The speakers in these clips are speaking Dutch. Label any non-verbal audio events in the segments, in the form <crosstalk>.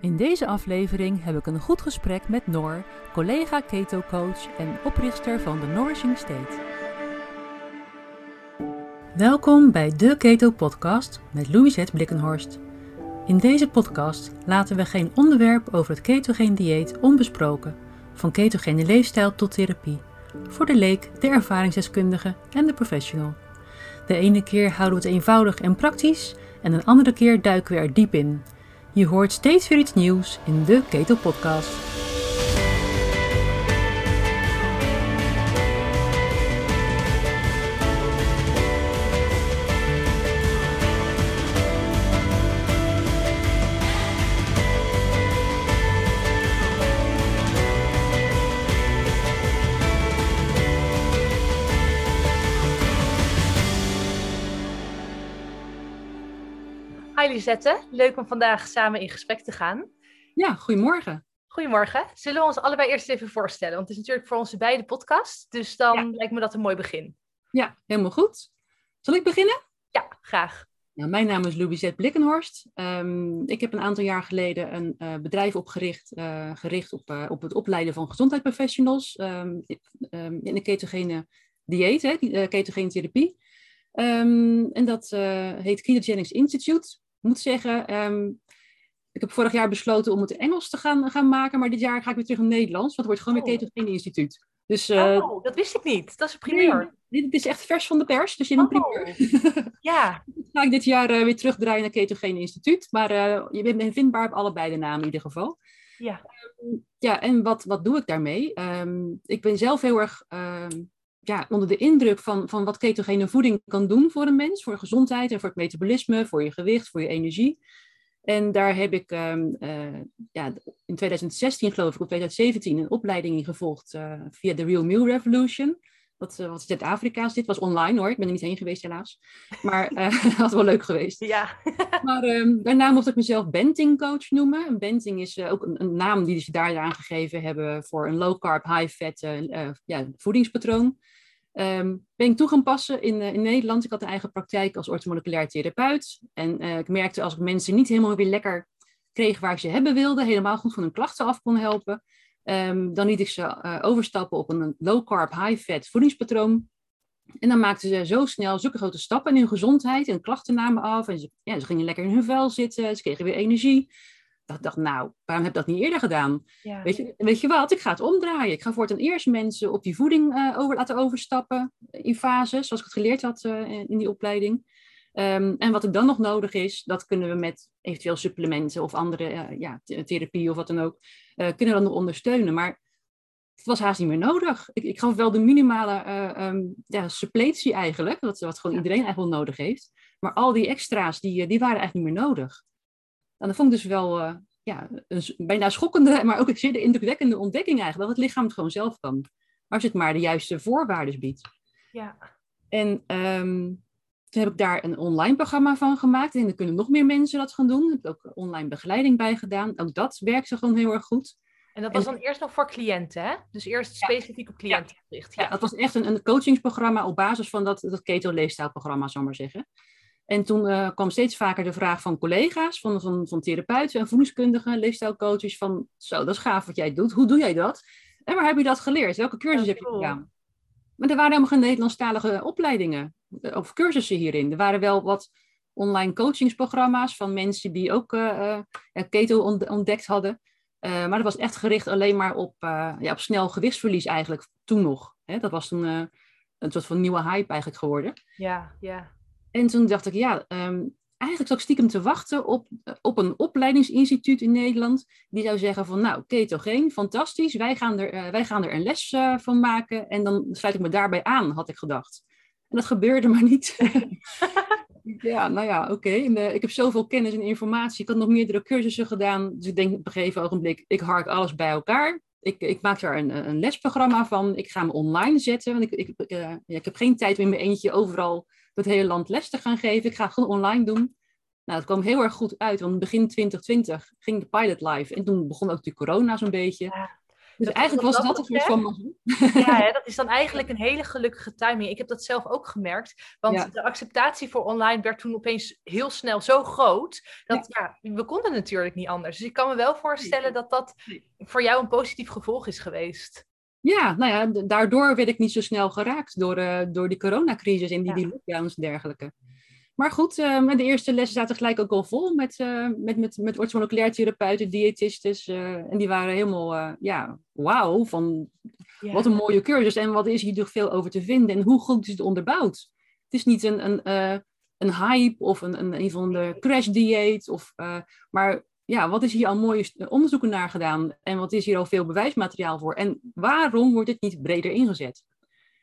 In deze aflevering heb ik een goed gesprek met Noor, collega keto coach en oprichter van de Nourishing State. Welkom bij de Keto Podcast met Louisette Blikkenhorst. In deze podcast laten we geen onderwerp over het ketogeen dieet onbesproken, van ketogene leefstijl tot therapie, voor de leek, de ervaringsdeskundige en de professional. De ene keer houden we het eenvoudig en praktisch en een andere keer duiken we er diep in. Je hoort steeds weer iets nieuws in de Keto Podcast. Lisette, leuk om vandaag samen in gesprek te gaan. Ja, goedemorgen. Goedemorgen. Zullen we ons allebei eerst even voorstellen? Want het is natuurlijk voor onze beide podcast, dus dan Ja. lijkt me dat een mooi begin. Ja, helemaal goed. Zal ik beginnen? Ja, graag. Nou, mijn naam is Louisette Blikkenhorst. Ehm, ik heb een aantal jaar geleden een eh, bedrijf opgericht, eh, gericht op, eh, op het opleiden van gezondheidsprofessionals ehm, ehm, in de ketogene dieet, hè, ketogene therapie. En dat heet Ketogenics Institute. Ik moet zeggen, ehm, ik heb vorig jaar besloten om het Engels te gaan, gaan maken, maar dit jaar ga ik weer terug naar Nederlands, want het wordt gewoon weer Oh. Ketogene Instituut. Dus eh, oh, dat wist ik niet. Dat is een primeur. nee, dit is echt vers van de pers, dus je hebt een Oh. primeur. <laughs> Ja, ga ik dit jaar eh, weer terugdraaien naar Ketogene Instituut. Maar eh, je bent vindbaar op allebei de namen in ieder geval. ja. Ja, en wat, wat doe ik daarmee? Ehm, ik ben zelf heel erg ehm, ja, onder de indruk van, van wat ketogene voeding kan doen voor een mens. Voor gezondheid en voor het metabolisme, voor je gewicht, voor je energie. En daar heb ik ehm, eh, ja, in 2016, geloof ik, of 2017, een opleiding in gevolgd eh, via de Real Meal Revolution. Wat, uh, wat Zuid-Afrika's. Dit was online hoor, ik ben er niet heen geweest helaas. Maar <laughs> dat was wel leuk geweest. Ja. <laughs> Maar um, daarna mocht ik mezelf Benting coach noemen. Een Benting is ook een, een, naam die ze daar aangegeven hebben voor een low carb, high fat ja, voedingspatroon. Um, ben ik toe gaan passen in, in Nederland. Ik had een eigen praktijk als orthomoleculair therapeut. En uh, ik merkte als ik mensen niet helemaal weer lekker kreeg waar ik ze hebben wilde, helemaal goed van hun klachten af kon helpen, um, dan liet ik ze uh, overstappen op een low carb, high fat voedingspatroon. En dan maakten ze zo snel zulke grote stappen in hun gezondheid en klachten namen af. En ze, ja, ze gingen lekker in hun vel zitten, ze kregen weer energie. Ik dacht, nou, waarom heb ik dat niet eerder gedaan? Ja. Weet, je, weet je wat, ik ga het omdraaien. Ik ga voor ten eerst mensen op die voeding uh, over, laten overstappen in fases, zoals ik het geleerd had uh, in die opleiding. Um, en wat er dan nog nodig is, dat kunnen we met eventueel supplementen of andere uh, ja, therapie of wat dan ook, kunnen we dan nog ondersteunen. Maar het was haast niet meer nodig. Ik, ik gaf wel de minimale um, ja, suppletie eigenlijk, wat, wat gewoon iedereen eigenlijk wel nodig heeft. Maar al die extra's, die, die waren eigenlijk niet meer nodig. En dat vond ik dus wel uh, ja, een bijna schokkende, <laughs> maar ook een zeer indrukwekkende ontdekking eigenlijk, dat het lichaam het gewoon zelf kan. Als het maar de juiste voorwaarden biedt. Ja. En um, toen heb ik daar een online programma van gemaakt. En dan kunnen nog meer mensen dat gaan doen. Ik heb ook online begeleiding bij gedaan. Ook dat werkte gewoon heel erg goed. En dat was dan eerst nog voor cliënten, hè? Dus eerst specifiek op cliënten gericht. Ja. ja, dat was echt een, een coachingsprogramma op basis van dat, dat keto-leefstijlprogramma, zal ik maar zeggen. En toen uh, kwam steeds vaker de vraag van collega's, van, van, van therapeuten en voedingskundigen, leefstijlcoaches, van zo, dat is gaaf wat jij doet. Hoe doe jij dat? En waar heb je dat geleerd? Welke cursus Ja, heb je gedaan? Maar er waren helemaal geen Nederlandstalige opleidingen eh, of cursussen hierin. Er waren wel wat online coachingsprogramma's van mensen die ook uh, uh, keto ontdekt hadden. Uh, maar dat was echt gericht alleen maar op, uh, ja, op snel gewichtsverlies eigenlijk, toen nog. Hè? Dat was toen een soort van nieuwe hype eigenlijk geworden. Ja, ja. En toen dacht ik, ja, um, eigenlijk zat ik stiekem te wachten op, op een opleidingsinstituut in Nederland. Die zou zeggen van, nou, ketogeen, fantastisch. Wij gaan er, wij gaan er een les van maken. En dan sluit ik me daarbij aan, had ik gedacht. En dat gebeurde maar niet. <laughs> ja, nou ja, oké. Okay. Ik heb zoveel kennis en informatie. Ik had nog meerdere cursussen gedaan. Dus ik denk op een gegeven ogenblik, ik hark alles bij elkaar. Ik, ik maak daar een, een lesprogramma van. Ik ga me online zetten. Want ik, ik, ja, ik heb geen tijd om in mijn eentje overal het hele land les te gaan geven. Ik ga het gewoon online doen. Nou, het kwam heel erg goed uit. Want begin 2020 ging de pilot live. En toen begon ook de corona zo'n beetje. Ja. Dus eigenlijk was dat een soort van <laughs> Ja, hè, dat is dan eigenlijk een hele gelukkige timing. Ik heb dat zelf ook gemerkt. Want de acceptatie voor online werd toen opeens heel snel zo groot. Dat ja. we konden natuurlijk niet anders. Dus ik kan me wel voorstellen dat dat voor jou een positief gevolg is geweest. Ja, nou ja, daardoor werd ik niet zo snel geraakt door, uh, door die coronacrisis en die, die lockdowns en dergelijke. Maar goed, uh, de eerste lessen zaten gelijk ook al vol met, uh, met, met, met orthomoleculair therapeuten, diëtistes. Uh, en die waren helemaal, ja, wauw, van wat een mooie cursus. En wat is hier toch veel over te vinden en hoe goed is het onderbouwd? Het is niet een, een, een hype of een, een, een van de crash dieet. Of, maar ja, wat is hier al mooie onderzoeken naar gedaan? En wat is hier al veel bewijsmateriaal voor? En waarom wordt dit niet breder ingezet?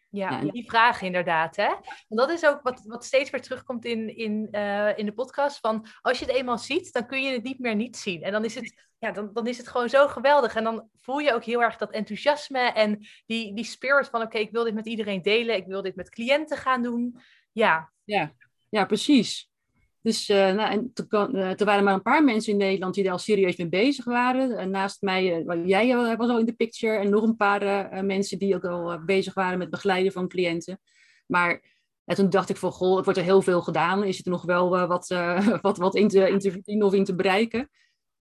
Ja, die vraag inderdaad. Hè? Want dat is ook wat, wat steeds weer terugkomt in, in, uh, in de podcast. Van als je het eenmaal ziet, dan kun je het niet meer niet zien. En dan is het, ja, dan, dan is het gewoon zo geweldig. En dan voel je ook heel erg dat enthousiasme en die, die spirit van oké, ik wil dit met iedereen delen. Ik wil dit met cliënten gaan doen. Ja, ja, ja precies. Dus uh, nou, en uh, er waren maar een paar mensen in Nederland die daar al serieus mee bezig waren. Naast mij, jij was al in de picture en nog een paar mensen die ook al bezig waren met begeleiden van cliënten. Maar toen dacht ik van, goh, het wordt er heel veel gedaan. Is er nog wel <laughs> wat, wat, wat in, te, verdienen of in te bereiken?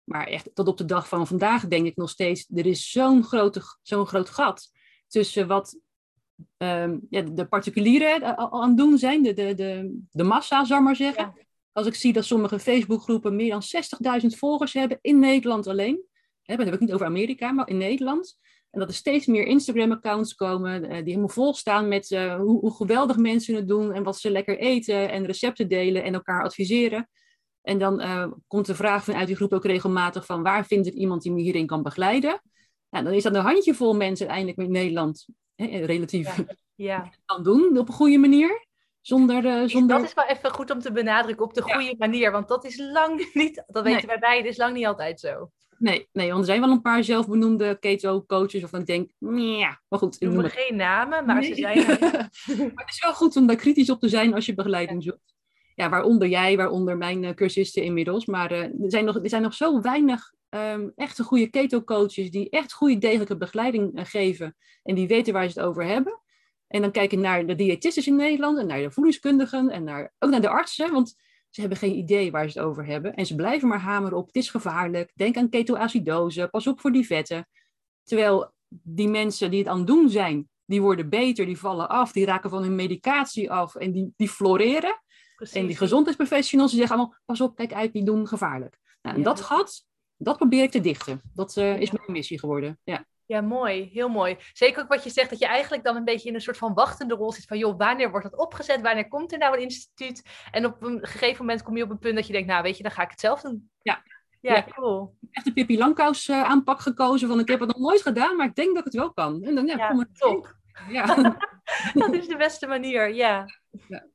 Maar echt tot op de dag van vandaag denk ik nog steeds, er is zo'n zo'n groot gat tussen wat um, ja, de particulieren aan het doen zijn, de, de, de, de massa, zou maar zeggen. Als ik zie dat sommige Facebookgroepen meer dan 60.000 volgers hebben in Nederland alleen. Hè, dat heb ik niet over Amerika, maar in Nederland. En dat er steeds meer Instagram-accounts komen uh, die helemaal vol staan met uh, hoe, hoe, geweldig mensen het doen en wat ze lekker eten en recepten delen en elkaar adviseren. En dan uh, komt de vraag vanuit die groep ook regelmatig van waar vind ik iemand die me hierin kan begeleiden? Nou, dan is dat een handjevol mensen uiteindelijk in Nederland hè, relatief ja, ja. <laughs> kan doen op een goede manier. Zonder, uh, zonder... Dat is wel even goed om te benadrukken op de goede manier. Want dat is lang <laughs> niet, dat weten wij beiden, is lang niet altijd zo. Nee, nee, want er zijn wel een paar zelfbenoemde keto-coaches of ik denk, ja, maar goed. Ik noem geen namen, maar ze zijn <laughs> maar het is wel goed om daar kritisch op te zijn als je begeleiding zoekt. Ja, waaronder jij, waaronder mijn uh, cursisten inmiddels. Maar uh, er, zijn nog, er zijn nog zo weinig um, echte goede keto-coaches die echt goede degelijke begeleiding geven. En die weten waar ze het over hebben. En dan kijk ik naar de diëtisten in Nederland en naar de voedingskundigen en naar, ook naar de artsen, want ze hebben geen idee waar ze het over hebben. En ze blijven maar hameren op, het is gevaarlijk, denk aan ketoacidose, pas op voor die vetten. Terwijl die mensen die het aan het doen zijn, die worden beter, die vallen af, die raken van hun medicatie af en die, die floreren. Precies. En die gezondheidsprofessionals die zeggen allemaal, pas op, kijk uit, die doen gevaarlijk. Nou, en dat gat, dat probeer ik te dichten. Dat uh, is mijn missie geworden. Ja. Ja, mooi. Heel mooi. Zeker ook wat je zegt, dat je eigenlijk dan een beetje in een soort van wachtende rol zit van, joh, wanneer wordt dat opgezet? Wanneer komt er nou een instituut? En op een gegeven moment kom je op een punt dat je denkt, nou, weet je, dan ga ik het zelf doen. Ja. Ja, cool. Echt een Pippi Langkous uh, aanpak gekozen van, ik heb het nog nooit gedaan, maar ik denk dat ik het wel kan. En dan, ja, ja kom maar top. Ja. <laughs> <laughs> dat is de beste manier, ja. ja.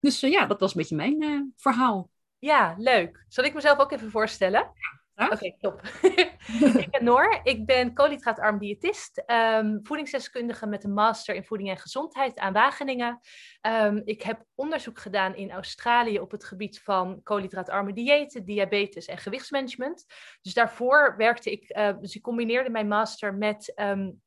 Dus uh, ja, dat was een beetje mijn uh, verhaal. Ja, leuk. Zal ik mezelf ook even voorstellen? Oké, top. <laughs> ik ben Noor, ik ben koolhydraatarm diëtist, um, voedingsdeskundige met een master in voeding en gezondheid aan Wageningen. Um, ik heb onderzoek gedaan in Australië op het gebied van koolhydraatarme diëten, diabetes en gewichtsmanagement. Dus daarvoor werkte ik, uh, dus ik combineerde mijn master met um,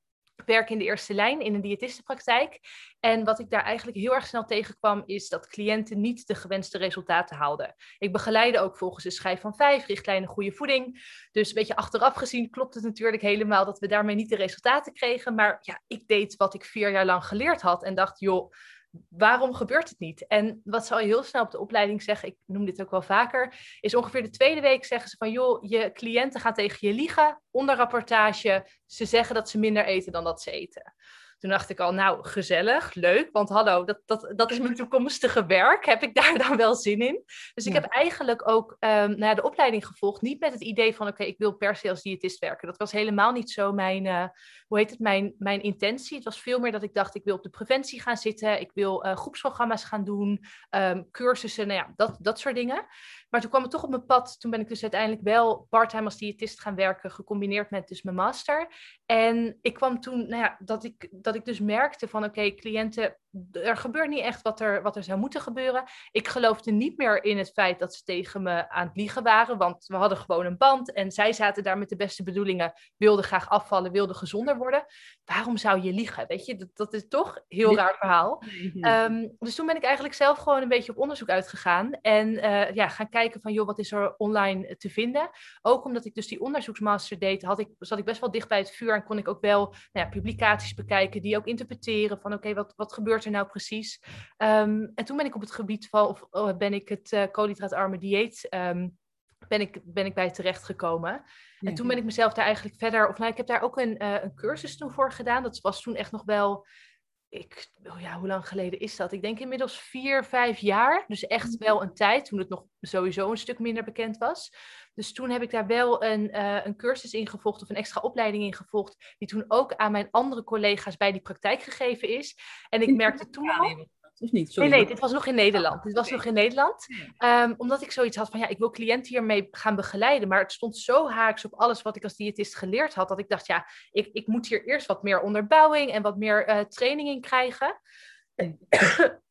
werk in de eerste lijn in een diëtistenpraktijk. En wat ik daar eigenlijk heel erg snel tegenkwam, is dat cliënten niet de gewenste resultaten haalden. Ik begeleide ook volgens de schijf van vijf, richtlijnen goede voeding. Dus een beetje achteraf gezien klopt het natuurlijk helemaal dat we daarmee niet de resultaten kregen. Maar ja, ik deed wat ik vier jaar lang geleerd had en dacht, joh, waarom gebeurt het niet? En wat ze al heel snel op de opleiding zeggen, ik noem dit ook wel vaker, is ongeveer de tweede week zeggen ze van, joh, je cliënten gaan tegen je liegen, onder rapportage, ze zeggen dat ze minder eten dan dat ze eten. Toen dacht ik al, nou, gezellig, leuk, want hallo, dat, dat, dat is mijn toekomstige werk. Heb ik daar dan wel zin in? Dus ik heb eigenlijk ook um, nou, de opleiding gevolgd, niet met het idee van, oké, ik wil per se als diëtist werken. Dat was helemaal niet zo mijn, uh, hoe heet het, mijn, mijn intentie. Het was veel meer dat ik dacht, ik wil op de preventie gaan zitten, ik wil uh, groepsprogramma's gaan doen, um, cursussen, nou ja, dat, dat soort dingen. Maar toen kwam het toch op mijn pad. Toen ben ik dus uiteindelijk wel parttime als diëtist gaan werken, gecombineerd met dus mijn master. En ik kwam toen, nou ja, dat ik, dat ik dus merkte van oké, cliënten er gebeurt niet echt wat er, wat er zou moeten gebeuren. Ik geloofde niet meer in het feit dat ze tegen me aan het liegen waren, want we hadden gewoon een band en zij zaten daar met de beste bedoelingen, wilden graag afvallen, wilden gezonder worden. Waarom zou je liegen? Weet je, dat, dat is toch een heel raar verhaal. Ehm, dus toen ben ik eigenlijk zelf gewoon een beetje op onderzoek uitgegaan en uh, ja, gaan kijken van, joh, wat is er online te vinden? Ook omdat ik dus die onderzoeksmaster deed, had ik, zat ik best wel dicht bij het vuur en kon ik ook wel nou ja, publicaties bekijken die ook interpreteren van, oké, wat, wat gebeurt er nou precies? Ehm, en toen ben ik op het gebied van, of oh, ben ik het uh, koolhydraatarme dieet, um, ben, ik, ben ik bij terechtgekomen. En toen ben ik mezelf daar eigenlijk verder, of nou, ik heb daar ook een, uh, een cursus toen voor gedaan. Dat was toen echt nog wel, ik, oh ja, hoe lang geleden is dat? Ik denk inmiddels vier, vijf jaar. Dus echt mhm. wel een tijd toen het nog sowieso een stuk minder bekend was. Dus toen heb ik daar wel een, uh, een cursus in gevolgd of een extra opleiding in gevolgd, die toen ook aan mijn andere collega's bij die praktijk gegeven is. En ik merkte toen al... Of niet? Sorry. Nee, nee, dit was nog in Nederland. Dit was nog in Nederland. Um, omdat ik zoiets had van, ja, ik wil cliënten hiermee gaan begeleiden. Maar het stond zo haaks op alles wat ik als diëtist geleerd had. Dat ik dacht, ja, ik, ik moet hier eerst wat meer onderbouwing en wat meer uh, training in krijgen. <coughs>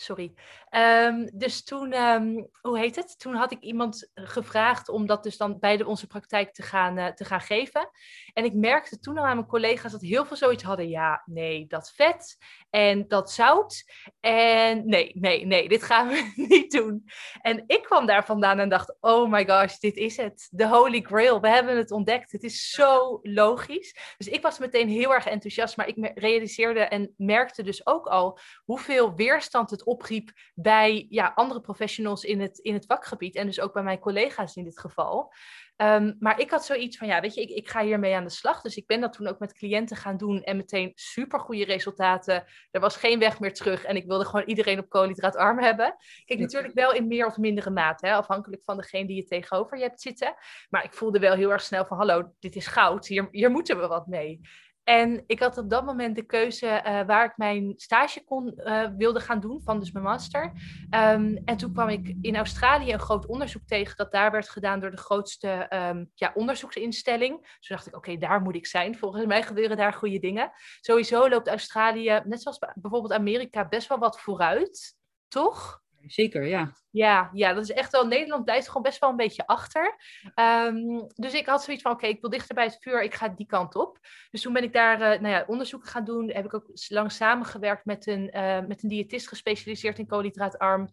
Sorry. Um, dus toen, um, hoe heet het? Toen had ik iemand gevraagd om dat dus dan bij de, onze praktijk te gaan, uh, te gaan geven. En ik merkte toen al aan mijn collega's dat heel veel zoiets hadden. Ja, nee, dat vet en dat zout. En nee, nee, nee, dit gaan we <laughs> niet doen. En ik kwam daar vandaan en dacht, oh my gosh, dit is het. De holy grail. We hebben het ontdekt. Het is zo logisch. Dus ik was meteen heel erg enthousiast. Maar ik realiseerde en merkte dus ook al hoeveel weerstand het opriep bij ja, andere professionals in het, in het vakgebied. En dus ook bij mijn collega's in dit geval. Um, maar ik had zoiets van, ja, weet je, ik, ik ga hiermee aan de slag. Dus ik ben dat toen ook met cliënten gaan doen en meteen super goede resultaten. Er was geen weg meer terug en ik wilde gewoon iedereen op koolhydraatarm hebben. Kijk, natuurlijk wel in meer of mindere mate, hè, afhankelijk van degene die je tegenover je hebt zitten. Maar ik voelde wel heel erg snel van, hallo, dit is goud, hier, hier moeten we wat mee. En ik had op dat moment de keuze uh, waar ik mijn stage kon, uh, wilde gaan doen, van dus mijn master. Um, en toen kwam ik in Australië een groot onderzoek tegen dat daar werd gedaan door de grootste um, ja, onderzoeksinstelling. Dus toen dacht ik, oké, daar moet ik zijn. Volgens mij gebeuren daar goede dingen. Sowieso loopt Australië, net zoals bijvoorbeeld Amerika, best wel wat vooruit, toch? Zeker, ja. Ja, ja, dat is echt wel. Nederland blijft gewoon best wel een beetje achter. Um, dus ik had zoiets van: oké, ik wil dichter bij het vuur, ik ga die kant op. Dus toen ben ik daar uh, nou ja, onderzoeken gaan doen. Heb ik ook lang samengewerkt met een, uh, met een diëtist gespecialiseerd in koolhydraatarm.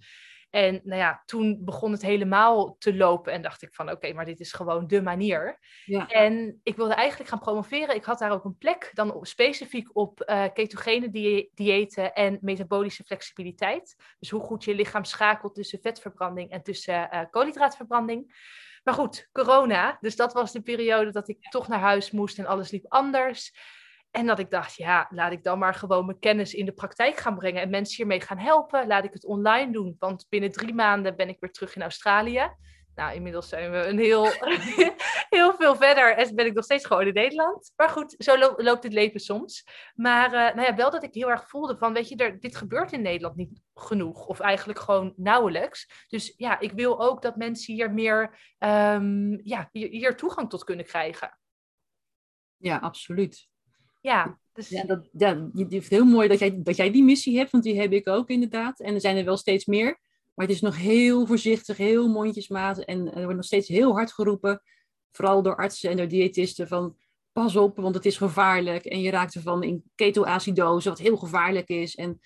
En nou ja, toen begon het helemaal te lopen en dacht ik van oké, maar dit is gewoon de manier. Ja. En ik wilde eigenlijk gaan promoveren. Ik had daar ook een plek dan specifiek op uh, ketogene die diëten en metabolische flexibiliteit. Dus hoe goed je lichaam schakelt tussen vetverbranding en tussen uh, koolhydraatverbranding. Maar goed, corona. Dus dat was de periode dat ik toch naar huis moest en alles liep anders. En dat ik dacht, ja, laat ik dan maar gewoon mijn kennis in de praktijk gaan brengen en mensen hiermee gaan helpen. Laat ik het online doen, want binnen drie maanden ben ik weer terug in Australië. Nou, inmiddels zijn we een heel, <laughs> heel veel verder en ben ik nog steeds gewoon in Nederland. Maar goed, zo loopt het leven soms. Maar uh, nou ja, wel dat ik heel erg voelde van, weet je, er, dit gebeurt in Nederland niet genoeg. Of eigenlijk gewoon nauwelijks. Dus ja, ik wil ook dat mensen hier meer, um, ja, hier toegang tot kunnen krijgen. Ja, absoluut. Ja, dus... ja, dat, ja, het is heel mooi dat jij, dat jij die missie hebt, want die heb ik ook inderdaad. En er zijn er wel steeds meer. Maar het is nog heel voorzichtig, heel mondjesmaat. En er wordt nog steeds heel hard geroepen, vooral door artsen en door diëtisten, van pas op, want het is gevaarlijk. En je raakt ervan in ketoacidose, wat heel gevaarlijk is. En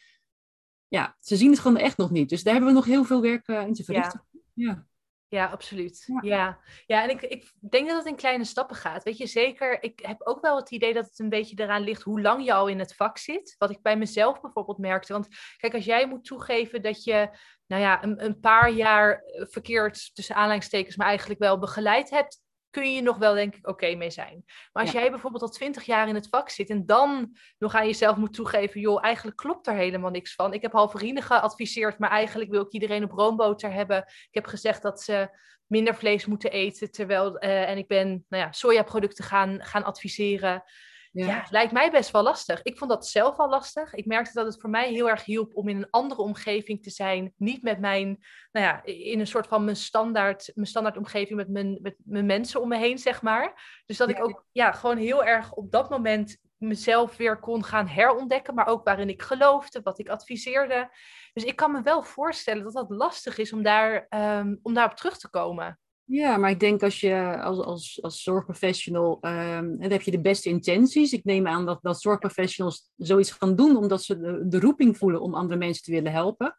ja, ze zien het gewoon echt nog niet. Dus daar hebben we nog heel veel werk uh, in te verrichten. ja. Ja, absoluut. Ja, ja. en ik, ik denk dat het in kleine stappen gaat. Weet je, zeker, ik heb ook wel het idee dat het een beetje eraan ligt hoe lang je al in het vak zit. Wat ik bij mezelf bijvoorbeeld merkte. Want kijk, als jij moet toegeven dat je, nou ja, een, een paar jaar verkeerd tussen aanleidingstekens, maar eigenlijk wel begeleid hebt, kun je nog wel, denk ik, oké mee zijn. Maar als jij bijvoorbeeld al twintig jaar in het vak zit en dan nog aan jezelf moet toegeven, joh, eigenlijk klopt er helemaal niks van. Ik heb halve vrienden geadviseerd, maar eigenlijk wil ik iedereen op roomboter hebben. Ik heb gezegd dat ze minder vlees moeten eten, terwijl, uh, en ik ben, nou ja, sojaproducten gaan, gaan adviseren. Ja. lijkt mij best wel lastig. Ik vond dat zelf al lastig. Ik merkte dat het voor mij heel erg hielp om in een andere omgeving te zijn. Niet met mijn, nou ja, in een soort van mijn standaard, mijn standaard omgeving met mijn, met mijn mensen om me heen, zeg maar. Dus dat ik ook ja, gewoon heel erg op dat moment mezelf weer kon gaan herontdekken, maar ook waarin ik geloofde, wat ik adviseerde. Dus ik kan me wel voorstellen dat dat lastig is om, daar, um, om daarop terug te komen. Ja, maar ik denk als je als, als, als zorgprofessional, dan heb je de beste intenties. Ik neem aan dat, dat zorgprofessionals zoiets gaan doen omdat ze de, roeping voelen om andere mensen te willen helpen.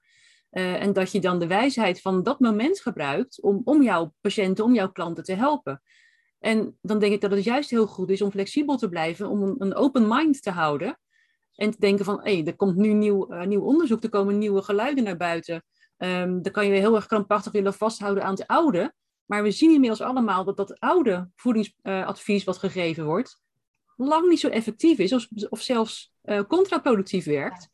Uh, en dat je dan de wijsheid van dat moment gebruikt om, om jouw patiënten, om jouw klanten te helpen. En dan denk ik dat het juist heel goed is om flexibel te blijven, om een, open mind te houden. En te denken van, hé, hey, er komt nu nieuw, uh, nieuw onderzoek, er komen nieuwe geluiden naar buiten. Um, dan kan je heel erg krampachtig willen vasthouden aan het oude. Maar we zien inmiddels allemaal dat dat oude voedingsadvies wat gegeven wordt, lang niet zo effectief is, of, of zelfs uh, contraproductief werkt,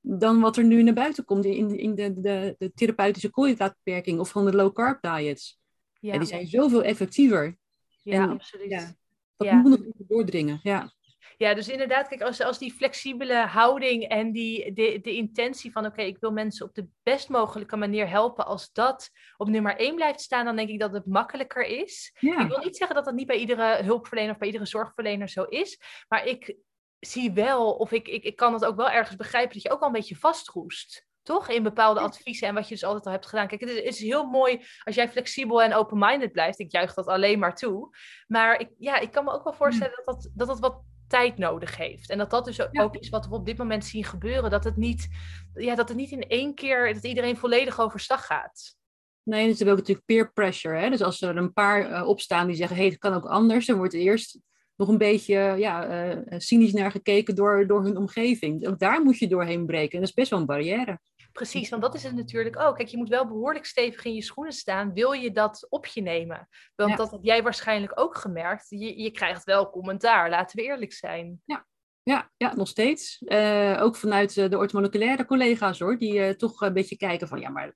dan wat er nu naar buiten komt in, in de, de, de therapeutische koolhydraatbeperking of van de low carb diets. Ja. die zijn zoveel effectiever. Ja, absoluut. Ja, dat ja. moet nog doordringen. Ja. Ja, dus inderdaad, kijk, als, als die flexibele houding en die, de, de intentie van oké, ik wil mensen op de best mogelijke manier helpen, als dat op nummer één blijft staan, dan denk ik dat het makkelijker is. Ik wil niet zeggen dat dat niet bij iedere hulpverlener of bij iedere zorgverlener zo is, maar ik zie wel, of ik, ik, ik kan het ook wel ergens begrijpen, dat je ook al een beetje vastroest toch? In bepaalde adviezen en wat je dus altijd al hebt gedaan. Kijk, het is, het is heel mooi als jij flexibel en open-minded blijft. Ik juich dat alleen maar toe. Maar ik, ja, ik kan me ook wel voorstellen dat dat, dat, dat wat tijd nodig heeft. En dat dat dus ook is wat we op dit moment zien gebeuren. Dat het niet, ja, dat het niet in één keer, dat iedereen volledig overstag gaat. Nee, het is ook natuurlijk peer pressure. Hè? Dus als er een paar uh, opstaan die zeggen, hé, hey, het kan ook anders, dan wordt eerst nog een beetje ja, uh, cynisch naar gekeken door, door hun omgeving. Ook daar moet je doorheen breken. En dat is best wel een barrière. Precies, want dat is het natuurlijk ook. Kijk, je moet wel behoorlijk stevig in je schoenen staan. Wil je dat op je nemen? Want dat heb jij waarschijnlijk ook gemerkt. Je, je krijgt wel commentaar, laten we eerlijk zijn. Ja, ja, ja, nog steeds. Uh, ook vanuit de orthomoleculaire collega's hoor, die uh, toch een beetje kijken van ja, maar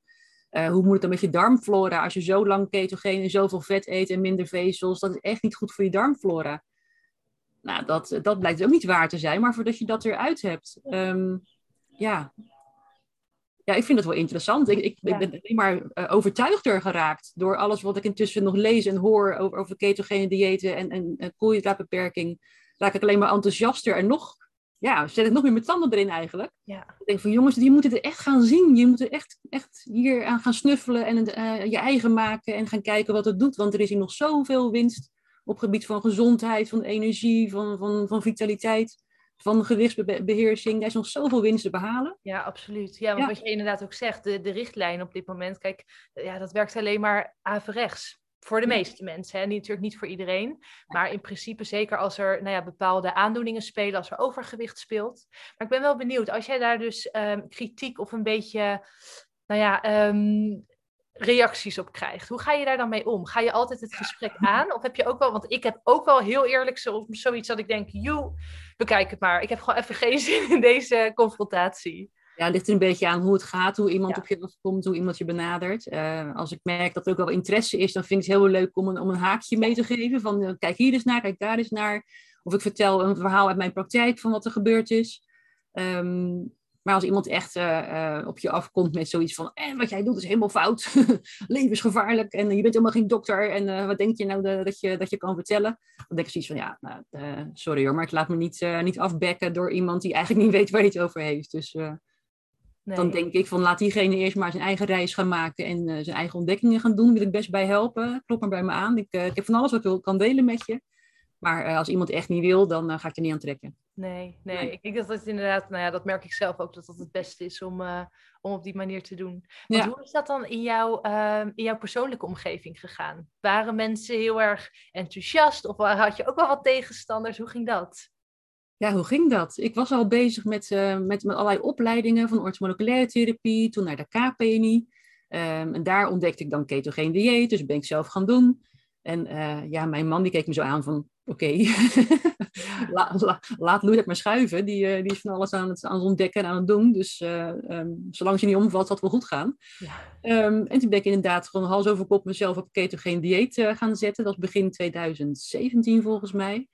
uh, hoe moet het dan met je darmflora als je zo lang ketogeen en zoveel vet eet en minder vezels? Dat is echt niet goed voor je darmflora. Nou, dat, dat blijkt ook niet waar te zijn, maar voordat je dat eruit hebt. Um, ja, ja, ik vind het wel interessant. Ik, ik, ik ben alleen maar uh, overtuigder geraakt door alles wat ik intussen nog lees en hoor over, over ketogene diëten en, en, en koolhydraatbeperking. Raak ik alleen maar enthousiaster en nog, ja, zet ik nog meer mijn tanden erin eigenlijk. Ja. Ik denk van jongens, die moeten het echt gaan zien. Je moet er echt, echt hier aan gaan snuffelen en uh, je eigen maken en gaan kijken wat het doet. Want er is hier nog zoveel winst op gebied van gezondheid, van energie, van, van, van vitaliteit van gewichtsbeheersing. Daar is nog zoveel winst te behalen. Ja, absoluut. Ja, want wat je inderdaad ook zegt, de, de richtlijn op dit moment, kijk, ja, dat werkt alleen maar averechts. Voor de meeste mensen, en natuurlijk niet voor iedereen. Maar in principe zeker als er nou ja, bepaalde aandoeningen spelen, als er overgewicht speelt. Maar ik ben wel benieuwd, als jij daar dus um, kritiek of een beetje nou ja, um, reacties op krijgt. Hoe ga je daar dan mee om? Ga je altijd het gesprek aan? Of heb je ook wel, want ik heb ook wel heel eerlijk zo, zoiets dat ik denk, joe, bekijk het maar. Ik heb gewoon even <laughs> geen zin in deze confrontatie. Ja, het ligt er een beetje aan hoe het gaat, hoe iemand op je afkomt, hoe iemand je benadert. Uh, als ik merk dat er ook wel interesse is, dan vind ik het heel leuk om een, om een haakje mee te geven. Van uh, kijk hier eens naar, kijk daar eens naar. Of ik vertel een verhaal uit mijn praktijk van wat er gebeurd is. Um, maar als iemand echt uh, op je afkomt met zoiets van, eh, wat jij doet is helemaal fout, <laughs> levensgevaarlijk en je bent helemaal geen dokter en uh, wat denk je nou de, dat, je, dat je kan vertellen? Dan denk ik zoiets van, ja, nou, sorry hoor, maar ik laat me niet, niet afbekken door iemand die eigenlijk niet <laughs> weet waar hij het over heeft. Dus nee. dan denk ik van, laat diegene eerst maar zijn eigen reis gaan maken en zijn eigen ontdekkingen gaan doen. Wil ik best bij helpen, klop maar bij me aan. Ik, ik heb van alles wat ik kan delen met je. Maar als iemand echt niet wil, dan ga ik er niet aan trekken. Nee, nee, ik denk dat het inderdaad, nou ja, dat merk ik zelf ook, dat dat het beste is om, uh, om op die manier te doen. Want ja. hoe is dat dan in, jouw uh, in jouw persoonlijke omgeving gegaan? Waren mensen heel erg enthousiast of had je ook wel wat tegenstanders? Hoe ging dat? Ja, hoe ging dat? Ik was al bezig met, uh, met, met allerlei opleidingen van orthomoleculaire therapie, toen naar de KPNI. Um, ehm, en daar ontdekte ik dan ketogeen dieet, dus ben ik zelf gaan doen. En ja, mijn man die keek me zo aan van, oké, okay. <laughs> la, la, laat Louis het maar schuiven. Die, uh, die is van alles aan het, aan het ontdekken en aan het doen. Dus uh, um, zolang ze niet omvalt, zal het wel goed gaan. Ja. Um, en toen ben ik inderdaad gewoon hals over kop mezelf op ketogeen dieet uh, gaan zetten. Dat was begin 2017 volgens mij.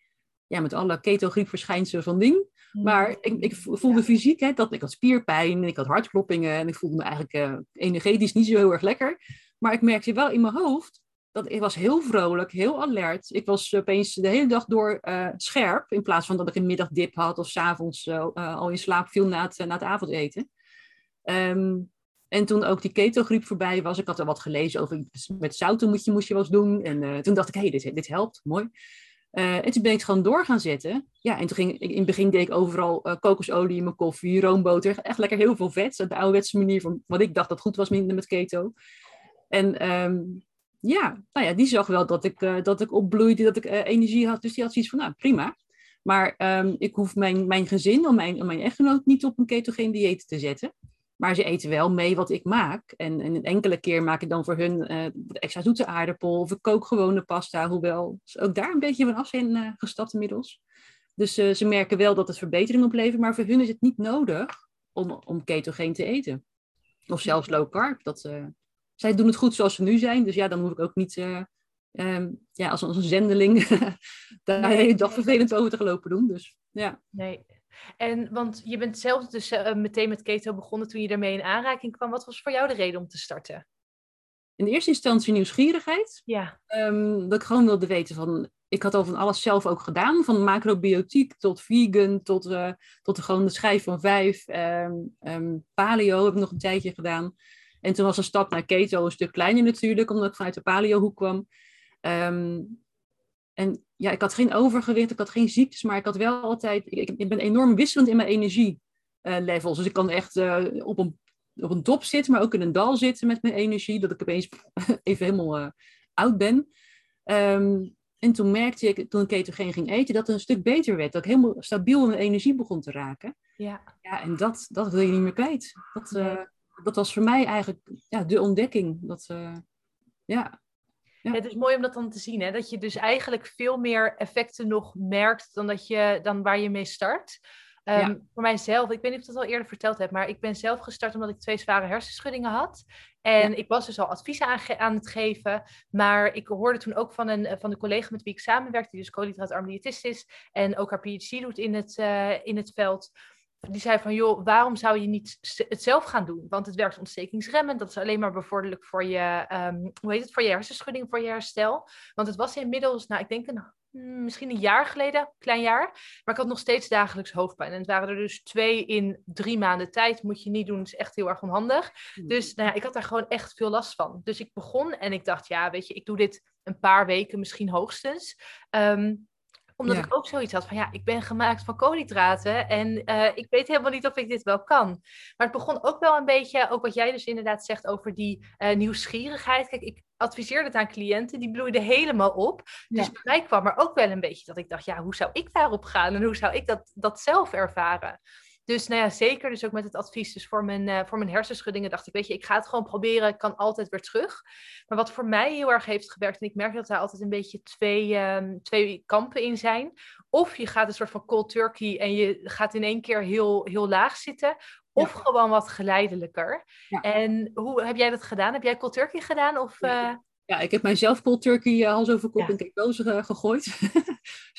Ja, met alle ketogriepverschijnselen van ding. Mm. Maar ik, ik voelde ja. fysiek, hè, dat, ik had spierpijn, ik had hartkloppingen en ik voelde me eigenlijk energetisch niet zo heel erg lekker. Maar ik merkte wel in mijn hoofd, dat, ik was heel vrolijk, heel alert. Ik was opeens de hele dag door uh, scherp, in plaats van dat ik een middagdip had of s'avonds uh, al in slaap viel na het, na het avondeten. Um, en toen ook die ketogriep voorbij was, ik had er wat gelezen over met zouten moet je, moest je eens doen. En toen dacht ik, hé, hey, dit, dit helpt, mooi. En toen ben ik het gewoon door gaan zetten. Ja, en toen ging in het begin deed ik overal kokosolie in mijn koffie, roomboter. Echt lekker heel veel vet. De ouderwetse manier van wat ik dacht dat goed was met keto. En um, ja, nou ja, die zag wel dat ik, uh, dat ik opbloeide, dat ik energie had. Dus die had zoiets van, nou prima. Maar um, ik hoef mijn, mijn gezin, of mijn, mijn echtgenoot, niet op een ketogeen dieet te zetten. Maar ze eten wel mee wat ik maak. En, en een enkele keer maak ik dan voor hun uh, extra zoete aardappel. Of ik kook gewone pasta. Hoewel ook daar een beetje van af zijn gestapt inmiddels. Dus ze merken wel dat het verbetering oplevert. Maar voor hun is het niet nodig om, om ketogeen te eten. Of zelfs low carb. Dat, zij doen het goed zoals ze nu zijn. Dus ja, dan hoef ik ook niet um, ja, als, als een zendeling <laughs> daar nee. de hele dag vervelend over te gelopen doen. Dus ja. Nee, en want je bent zelf dus uh, meteen met keto begonnen toen je daarmee in aanraking kwam. Wat was voor jou de reden om te starten? In de eerste instantie nieuwsgierigheid. Ja. Um, dat ik gewoon wilde weten van... Ik had al van alles zelf ook gedaan. Van macrobiotiek tot vegan tot, uh, tot de, gewoon de schijf van vijf. Um, paleo heb ik nog een tijdje gedaan. En toen was een stap naar keto een stuk kleiner natuurlijk. Omdat ik vanuit de paleo hoek kwam. En ja, ik had geen overgewicht, ik had geen ziektes, maar ik had wel altijd, ik, ik ben enorm wisselend in mijn energielevels. dus ik kan echt uh, op, een, op een top zitten, maar ook in een dal zitten met mijn energie, dat ik opeens <laughs> even helemaal uh, oud ben. Um, en toen merkte ik, toen ik ketogeen ging eten, dat het een stuk beter werd. Dat ik helemaal stabiel in mijn energie begon te raken. Ja. Ja, en dat, dat wil je niet meer kwijt. Dat, uh, dat was voor mij eigenlijk ja, de ontdekking. Dat, ja, ja. Het is mooi om dat dan te zien, hè? dat je dus eigenlijk veel meer effecten nog merkt dan, dat je, dan waar je mee start. Um, Voor mijzelf, ik weet niet of ik dat al eerder verteld heb, maar ik ben zelf gestart omdat ik twee zware hersenschuddingen had. En ik was dus al adviezen aan, aan, het geven, maar ik hoorde toen ook van een, van de collega met wie ik samenwerkte, die dus koolhydraatarm diëtist is en ook haar PhD doet in het, uh, in het veld die zei van, joh, waarom zou je niet het zelf gaan doen? Want het werkt ontstekingsremmend. Dat is alleen maar bevorderlijk voor je, um, hoe heet het, voor je hersenschudding, voor je herstel. Want het was inmiddels, nou, ik denk een, hmm, misschien een jaar geleden, klein jaar. Maar ik had nog steeds dagelijks hoofdpijn. En het waren er dus twee in drie maanden tijd. Moet je niet doen, is echt heel erg onhandig. Hmm. Dus nou ja, ik had daar gewoon echt veel last van. Dus ik begon en ik dacht, ja, weet je, ik doe dit een paar weken misschien hoogstens. Um, omdat ik ook zoiets had van ja, ik ben gemaakt van koolhydraten en uh, ik weet helemaal niet of ik dit wel kan. Maar het begon ook wel een beetje, ook wat jij dus inderdaad zegt over die uh, nieuwsgierigheid. Kijk, ik adviseerde het aan cliënten, die bloeiden helemaal op. Dus ja. bij mij kwam er ook wel een beetje dat ik dacht, ja, hoe zou ik daarop gaan en hoe zou ik dat, dat zelf ervaren? Dus nou ja, zeker dus ook met het advies dus voor mijn, uh, voor mijn hersenschuddingen dacht ik, weet je, ik ga het gewoon proberen, ik kan altijd weer terug. Maar wat voor mij heel erg heeft gewerkt, en ik merk dat daar altijd een beetje twee, um, twee kampen in zijn. Of je gaat een soort van cold turkey en je gaat in één keer heel, heel laag zitten. Of ja. gewoon wat geleidelijker. Ja. En hoe heb jij dat gedaan? Heb jij cold turkey gedaan? Of, uh... Ja, ik heb mijzelf cold turkey uh, hals over kop ketose uh, gegooid. <laughs>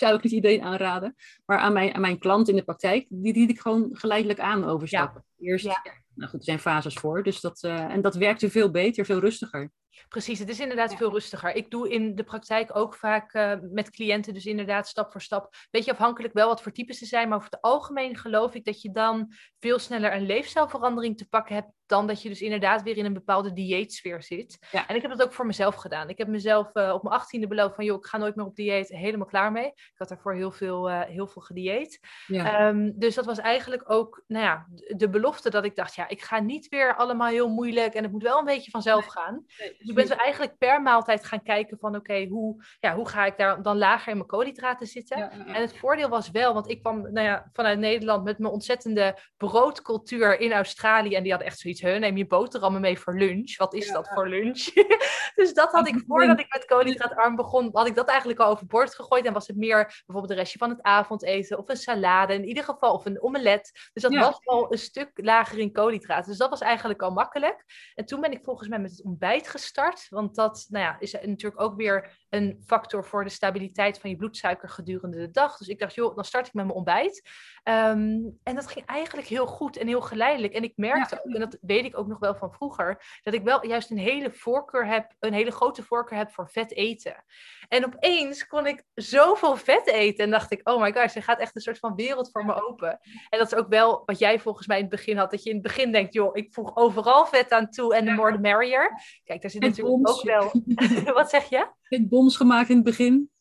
Zou ik niet iedereen aanraden. Maar aan mijn, aan mijn klant in de praktijk, die liet ik gewoon geleidelijk aan overstappen. Ja. Eerst, ja. nou goed, er zijn fases voor. Dus dat, uh, en dat werkte veel beter, veel rustiger. Precies, het is inderdaad ja. veel rustiger. Ik doe in de praktijk ook vaak uh, met cliënten, dus inderdaad stap voor stap. Beetje afhankelijk wel wat voor types ze zijn, maar over het algemeen geloof ik dat je dan veel sneller een leefstijlverandering te pakken hebt dan dat je dus inderdaad weer in een bepaalde dieetsfeer zit. Ja. En ik heb dat ook voor mezelf gedaan. Ik heb mezelf uh, op mijn achttiende beloofd van, joh, ik ga nooit meer op dieet, helemaal klaar mee. Ik had daarvoor heel veel, uh, heel veel gedieet. Ja. Um, dus dat was eigenlijk ook, nou ja, de belofte dat ik dacht, ja, ik ga niet weer allemaal heel moeilijk en het moet wel een beetje vanzelf nee. gaan. Nee, dus ik ben zo eigenlijk per maaltijd gaan kijken van, oké, okay, hoe, ja, hoe ga ik daar dan lager in mijn koolhydraten zitten? Ja, en het voordeel was wel, want ik kwam nou ja, vanuit Nederland met mijn ontzettende broodcultuur in Australië en die had echt zoiets neem je boterhammen mee voor lunch. Wat is dat voor lunch? <laughs> dus dat had ik <laughs> voordat ik met koolhydraatarm begon, had ik dat eigenlijk al overboord gegooid. En was het meer bijvoorbeeld de restje van het avondeten of een salade in ieder geval, of een omelet. Dus dat was al een stuk lager in koolhydraten. Dus dat was eigenlijk al makkelijk. En toen ben ik volgens mij met het ontbijt gestart start. Want dat nou ja, is natuurlijk ook weer een factor voor de stabiliteit van je bloedsuiker gedurende de dag. Dus ik dacht, joh, dan start ik met mijn ontbijt. Ehm, en dat ging eigenlijk heel goed en heel geleidelijk. En ik merkte ook, en dat weet ik ook nog wel van vroeger, dat ik wel juist een hele voorkeur heb, een hele grote voorkeur heb voor vet eten. En opeens kon ik zoveel vet eten en dacht ik, oh my gosh, er gaat echt een soort van wereld voor me open. En dat is ook wel wat jij volgens mij in het begin had, dat je in het begin denkt, joh, ik voeg overal vet aan toe en de more the merrier. Kijk, daar zit natuurlijk ook wel... <laughs> <laughs> wat zeg je? boms gemaakt in het begin.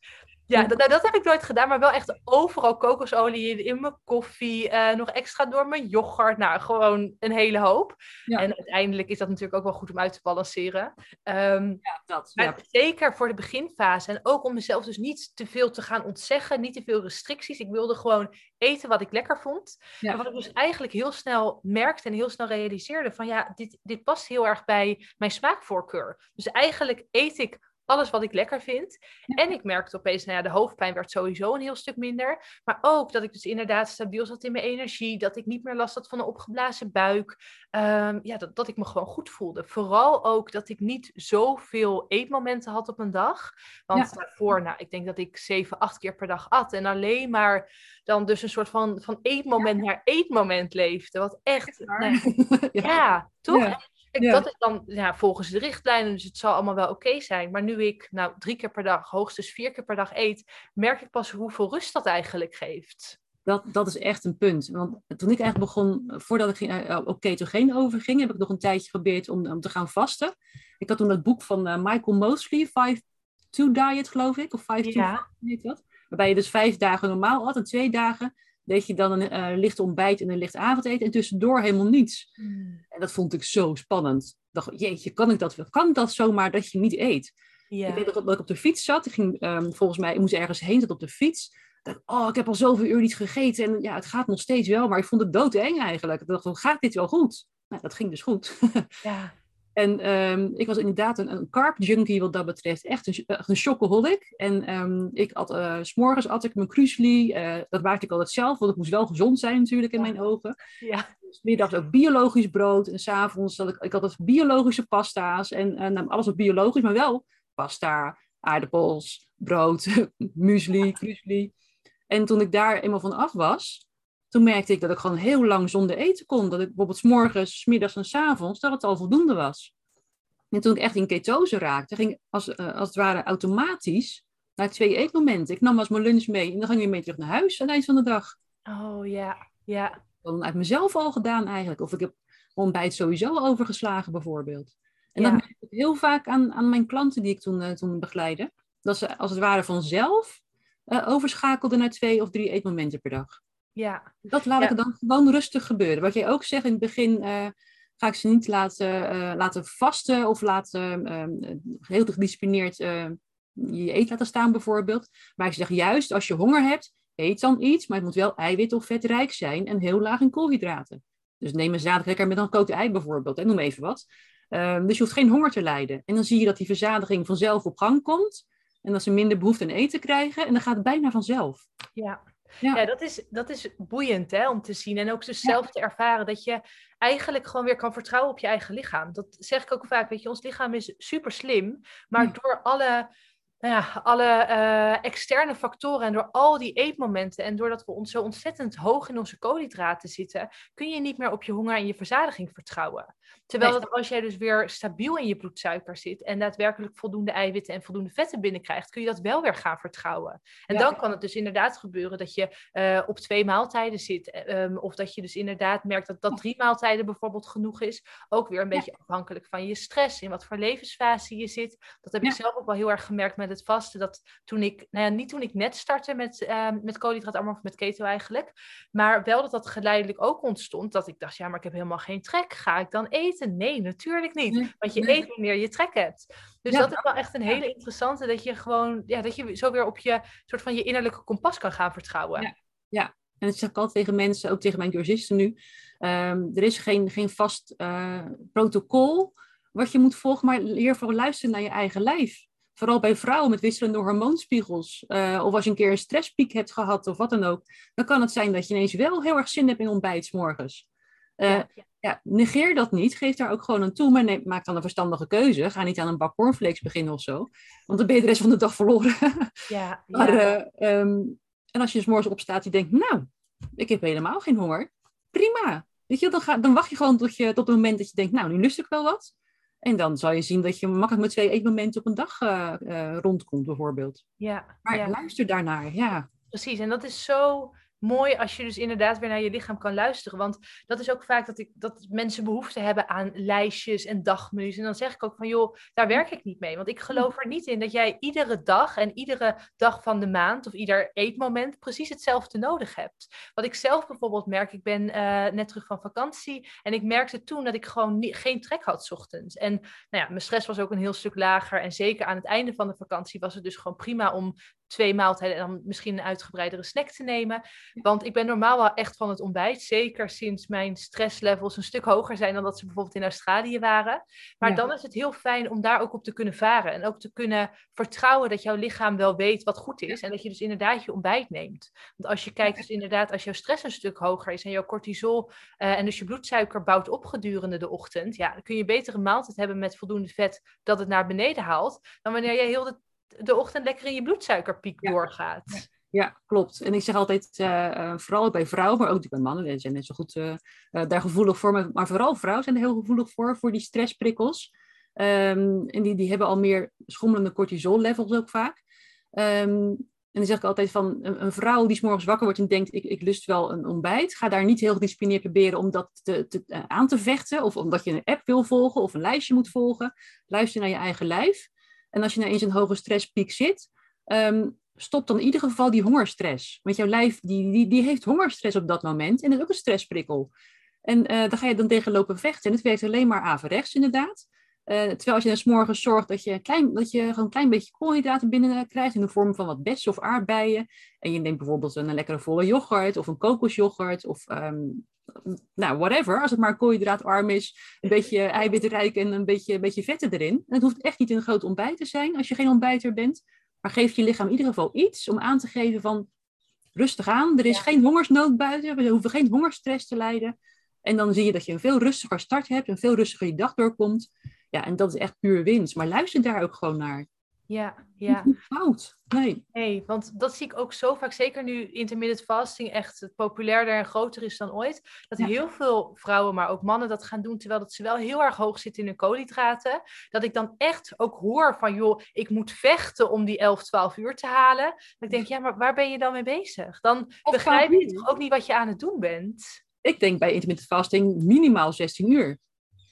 Ja, dat, dat heb ik nooit gedaan, maar wel echt overal kokosolie in, mijn koffie, uh, nog extra door mijn yoghurt. Nou, gewoon een hele hoop. En uiteindelijk is dat natuurlijk ook wel goed om uit te balanceren. Um, ja, dat. Ja. Zeker voor de beginfase. En ook om mezelf dus niet te veel te gaan ontzeggen, niet te veel restricties. Ik wilde gewoon eten wat ik lekker vond. Ja. wat ik dus eigenlijk heel snel merkte en heel snel realiseerde van ja, dit, dit past heel erg bij mijn smaakvoorkeur. Dus eigenlijk eet ik alles wat ik lekker vind. En ik merkte opeens, nou ja, de hoofdpijn werd sowieso een heel stuk minder. Maar ook dat ik dus inderdaad stabiel zat in mijn energie. Dat ik niet meer last had van een opgeblazen buik. Ehm, ja, dat, dat ik me gewoon goed voelde. Vooral ook dat ik niet zoveel eetmomenten had op een dag. Want daarvoor, nou, ik denk dat ik zeven, acht keer per dag at. En alleen maar dan dus een soort van, van eetmoment naar eetmoment leefde. Wat echt, nou, <laughs> ja. toch? Dat is dan ja, volgens de richtlijnen, dus het zal allemaal wel oké zijn. Maar nu ik nou drie keer per dag, hoogstens vier keer per dag eet, merk ik pas hoeveel rust dat eigenlijk geeft. Dat, dat is echt een punt. Want toen ik eigenlijk begon, voordat ik ging, uh, op ketogeen overging, heb ik nog een tijdje geprobeerd om, om te gaan vasten. Ik had toen dat boek van uh, Michael Mosley, 5 2 Diet geloof ik, of 5 2 ja. weet wat. Waarbij je dus vijf dagen normaal had en twee dagen deed je dan een uh, licht ontbijt en een licht avondeten en tussendoor helemaal niets. Hmm. En dat vond ik zo spannend. Ik dacht, jeetje, kan ik dat wel? Kan dat zomaar dat je niet eet? Ik weet dat, ik op de fiets zat. Ik ging um, volgens mij, ik moest ergens heen, zat op de fiets. Ik dacht, oh, ik heb al zoveel uur niet gegeten. En ja, het gaat nog steeds wel, maar ik vond het doodeng eigenlijk. Ik dacht, gaat dit wel goed? Nou, dat ging dus goed. <laughs> ja. En um, ik was inderdaad een, een carb junkie wat dat betreft. Echt een, een chocoholic. En um, ik at, uh, s morgens at ik mijn krusli. Uh, dat maakte ik altijd zelf, want het moest wel gezond zijn natuurlijk in mijn ogen. Ja. Dus middags ook biologisch brood. En s'avonds had ik, ik had biologische pasta's. En uh, nou, alles wat biologisch, maar wel pasta, aardappels, brood, <laughs> muesli, krusli. En toen ik daar eenmaal van af was, toen merkte ik dat ik gewoon heel lang zonder eten kon. Dat ik bijvoorbeeld s morgens, s middags en s avonds, dat het al voldoende was. En toen ik echt in ketose raakte, ging als, uh, als het ware automatisch naar twee eetmomenten. Ik nam als mijn lunch mee en dan ging ik weer mee terug naar huis aan het eind van de dag. Oh ja, ja. Dan uit mezelf al gedaan eigenlijk. Of ik heb ontbijt sowieso overgeslagen bijvoorbeeld. En ja. dat merk ik heel vaak aan, aan mijn klanten die ik toen, uh, toen begeleidde. Dat ze als het ware vanzelf uh, overschakelden naar twee of drie eetmomenten per dag. Ja. Dat laat ik dan gewoon rustig gebeuren. Wat jij ook zegt in het begin, uh, ga ik ze niet laten, uh, laten vasten of laten uh, heel gedisciplineerd je eet laten staan bijvoorbeeld. Maar ik zeg juist, als je honger hebt, eet dan iets, maar het moet wel eiwit of vetrijk zijn en heel laag in koolhydraten. Dus neem een zadiglekker met een gekookt ei bijvoorbeeld, en noem even wat. Ehm, dus je hoeft geen honger te lijden. En dan zie je dat die verzadiging vanzelf op gang komt. En dat ze minder behoefte aan eten krijgen. En dan gaat het bijna vanzelf. Ja, ja. dat, is, dat is boeiend hè, om te zien en ook dus zelf te ervaren dat je eigenlijk gewoon weer kan vertrouwen op je eigen lichaam. Dat zeg ik ook vaak, weet je, ons lichaam is super slim, maar door alle nou ja, alle uh, externe factoren en door al die eetmomenten en doordat we ons zo ontzettend hoog in onze koolhydraten zitten, kun je niet meer op je honger en je verzadiging vertrouwen. Terwijl dat als jij dus weer stabiel in je bloedsuiker zit en daadwerkelijk voldoende eiwitten en voldoende vetten binnenkrijgt, kun je dat wel weer gaan vertrouwen. En dan kan het dus inderdaad gebeuren dat je uh, op twee maaltijden zit. Um, of dat je dus inderdaad merkt dat, dat drie maaltijden bijvoorbeeld genoeg is. Ook weer een beetje afhankelijk van je stress, in wat voor levensfase je zit. Dat heb ik zelf ook wel heel erg gemerkt met het vasten. Dat toen ik, nou ja, niet toen ik net startte met, uh, met koolhydraatarm of met keto eigenlijk. Maar wel dat dat geleidelijk ook ontstond. Dat ik dacht, ja, maar ik heb helemaal geen trek. Ga ik dan eten? Nee, natuurlijk niet. Want je eet wanneer je trek hebt. Dus dat is wel echt een hele interessante, dat je gewoon, ja, dat je zo weer op je soort van je innerlijke kompas kan gaan vertrouwen. Ja, ja. en dat zeg ik altijd tegen mensen, ook tegen mijn cursisten nu. Ehm, er is geen, geen vast uh, protocol wat je moet volgen, maar leer vooral luisteren naar je eigen lijf. Vooral bij vrouwen met wisselende hormoonspiegels. Uh, of als je een keer een stresspiek hebt gehad of wat dan ook. Dan kan het zijn dat je ineens wel heel erg zin hebt in ontbijt morgens. ja, ja. negeer dat niet. Geef daar ook gewoon een toe, maar neem, maak dan een verstandige keuze. Ga niet aan een bak cornflakes beginnen of zo. Want dan ben je de rest van de dag verloren. Ja, <laughs> maar, ehm, en als je s morgens opstaat en denkt, nou, ik heb helemaal geen honger. Prima. Weet je, dan, ga, dan wacht je gewoon tot, je, tot het moment dat je denkt, nou, nu lust ik wel wat. En dan zal je zien dat je makkelijk met twee eetmomenten op een dag uh, uh, rondkomt, bijvoorbeeld. Ja, maar ja. luister daarnaar, ja. Precies, en dat is zo mooi als je dus inderdaad weer naar je lichaam kan luisteren. Want dat is ook vaak dat, ik, dat mensen behoefte hebben aan lijstjes en dagmenu's. En dan zeg ik ook van, joh, daar werk ik niet mee. Want ik geloof er niet in dat jij iedere dag en iedere dag van de maand of ieder eetmoment precies hetzelfde nodig hebt. Wat ik zelf bijvoorbeeld merk, ik ben uh, net terug van vakantie en ik merkte toen dat ik gewoon geen trek had 's ochtends. En nou ja, mijn stress was ook een heel stuk lager. En zeker aan het einde van de vakantie was het dus gewoon prima om twee maaltijden en dan misschien een uitgebreidere snack te nemen. Want ik ben normaal wel echt van het ontbijt. Zeker sinds mijn stresslevels een stuk hoger zijn dan dat ze bijvoorbeeld in Australië waren. Maar dan is het heel fijn om daar ook op te kunnen varen. En ook te kunnen vertrouwen dat jouw lichaam wel weet wat goed is. En dat je dus inderdaad je ontbijt neemt. Want als je kijkt, dus inderdaad, als jouw stress een stuk hoger is en jouw cortisol uh, en dus je bloedsuiker bouwt op gedurende de ochtend. Ja, dan kun je beter een maaltijd hebben met voldoende vet dat het naar beneden haalt. Dan wanneer je heel de de ochtend lekker in je bloedsuikerpiek doorgaat. Ja, klopt. En ik zeg altijd, uh, vooral bij vrouwen, maar ook bij mannen, die zijn net zo goed uh, daar gevoelig voor, maar vooral vrouwen zijn er heel gevoelig voor, voor die stressprikkels. Um, en die, die hebben al meer schommelende cortisol-levels ook vaak. Um, en dan zeg ik altijd van een, een, vrouw die s morgens wakker wordt en denkt, ik, ik lust wel een ontbijt. Ga daar niet heel gedisciplineerd proberen om dat te, te, aan te vechten. Of omdat je een app wil volgen of een lijstje moet volgen. Luister naar je eigen lijf. En als je nou eens een hoge stresspiek zit, um, stop dan in ieder geval die hongerstress. Want jouw lijf die, die, heeft hongerstress op dat moment en is ook een stressprikkel. En uh, daar ga je dan tegen lopen vechten. En het werkt alleen maar averechts inderdaad. Uh, terwijl als je dan s morgens zorgt dat je, klein, dat je gewoon een klein beetje koolhydraten binnen krijgt in de vorm van wat bessen of aardbeien. En je neemt bijvoorbeeld een, een lekkere volle yoghurt of een kokosyoghurt of um, nou, whatever. Als het maar koolhydraatarm is, een <laughs> beetje eiwitrijk en een beetje, een beetje vetten erin. En het hoeft echt niet een groot ontbijt te zijn als je geen ontbijter bent. Maar geef je lichaam in ieder geval iets om aan te geven van rustig aan. Er is ja. geen hongersnood buiten. We hoeven geen hongerstress te lijden. En dan zie je dat je een veel rustiger start hebt. Een veel rustiger je dag doorkomt. Ja, en dat is echt puur winst. Maar luister daar ook gewoon naar. Ja, ja. Niet fout. Nee. nee, want dat zie ik ook zo vaak, zeker nu intermittent fasting echt populairder en groter is dan ooit, dat ja. heel veel vrouwen, maar ook mannen dat gaan doen, terwijl dat ze wel heel erg hoog zitten in hun koolhydraten. Dat ik dan echt ook hoor van, joh, ik moet vechten om die 11, 12 uur te halen. Dat ik denk, ja, maar waar ben je dan mee bezig? Dan of begrijp je toch ook niet wat je aan het doen bent? Ik denk bij intermittent fasting minimaal 16 uur.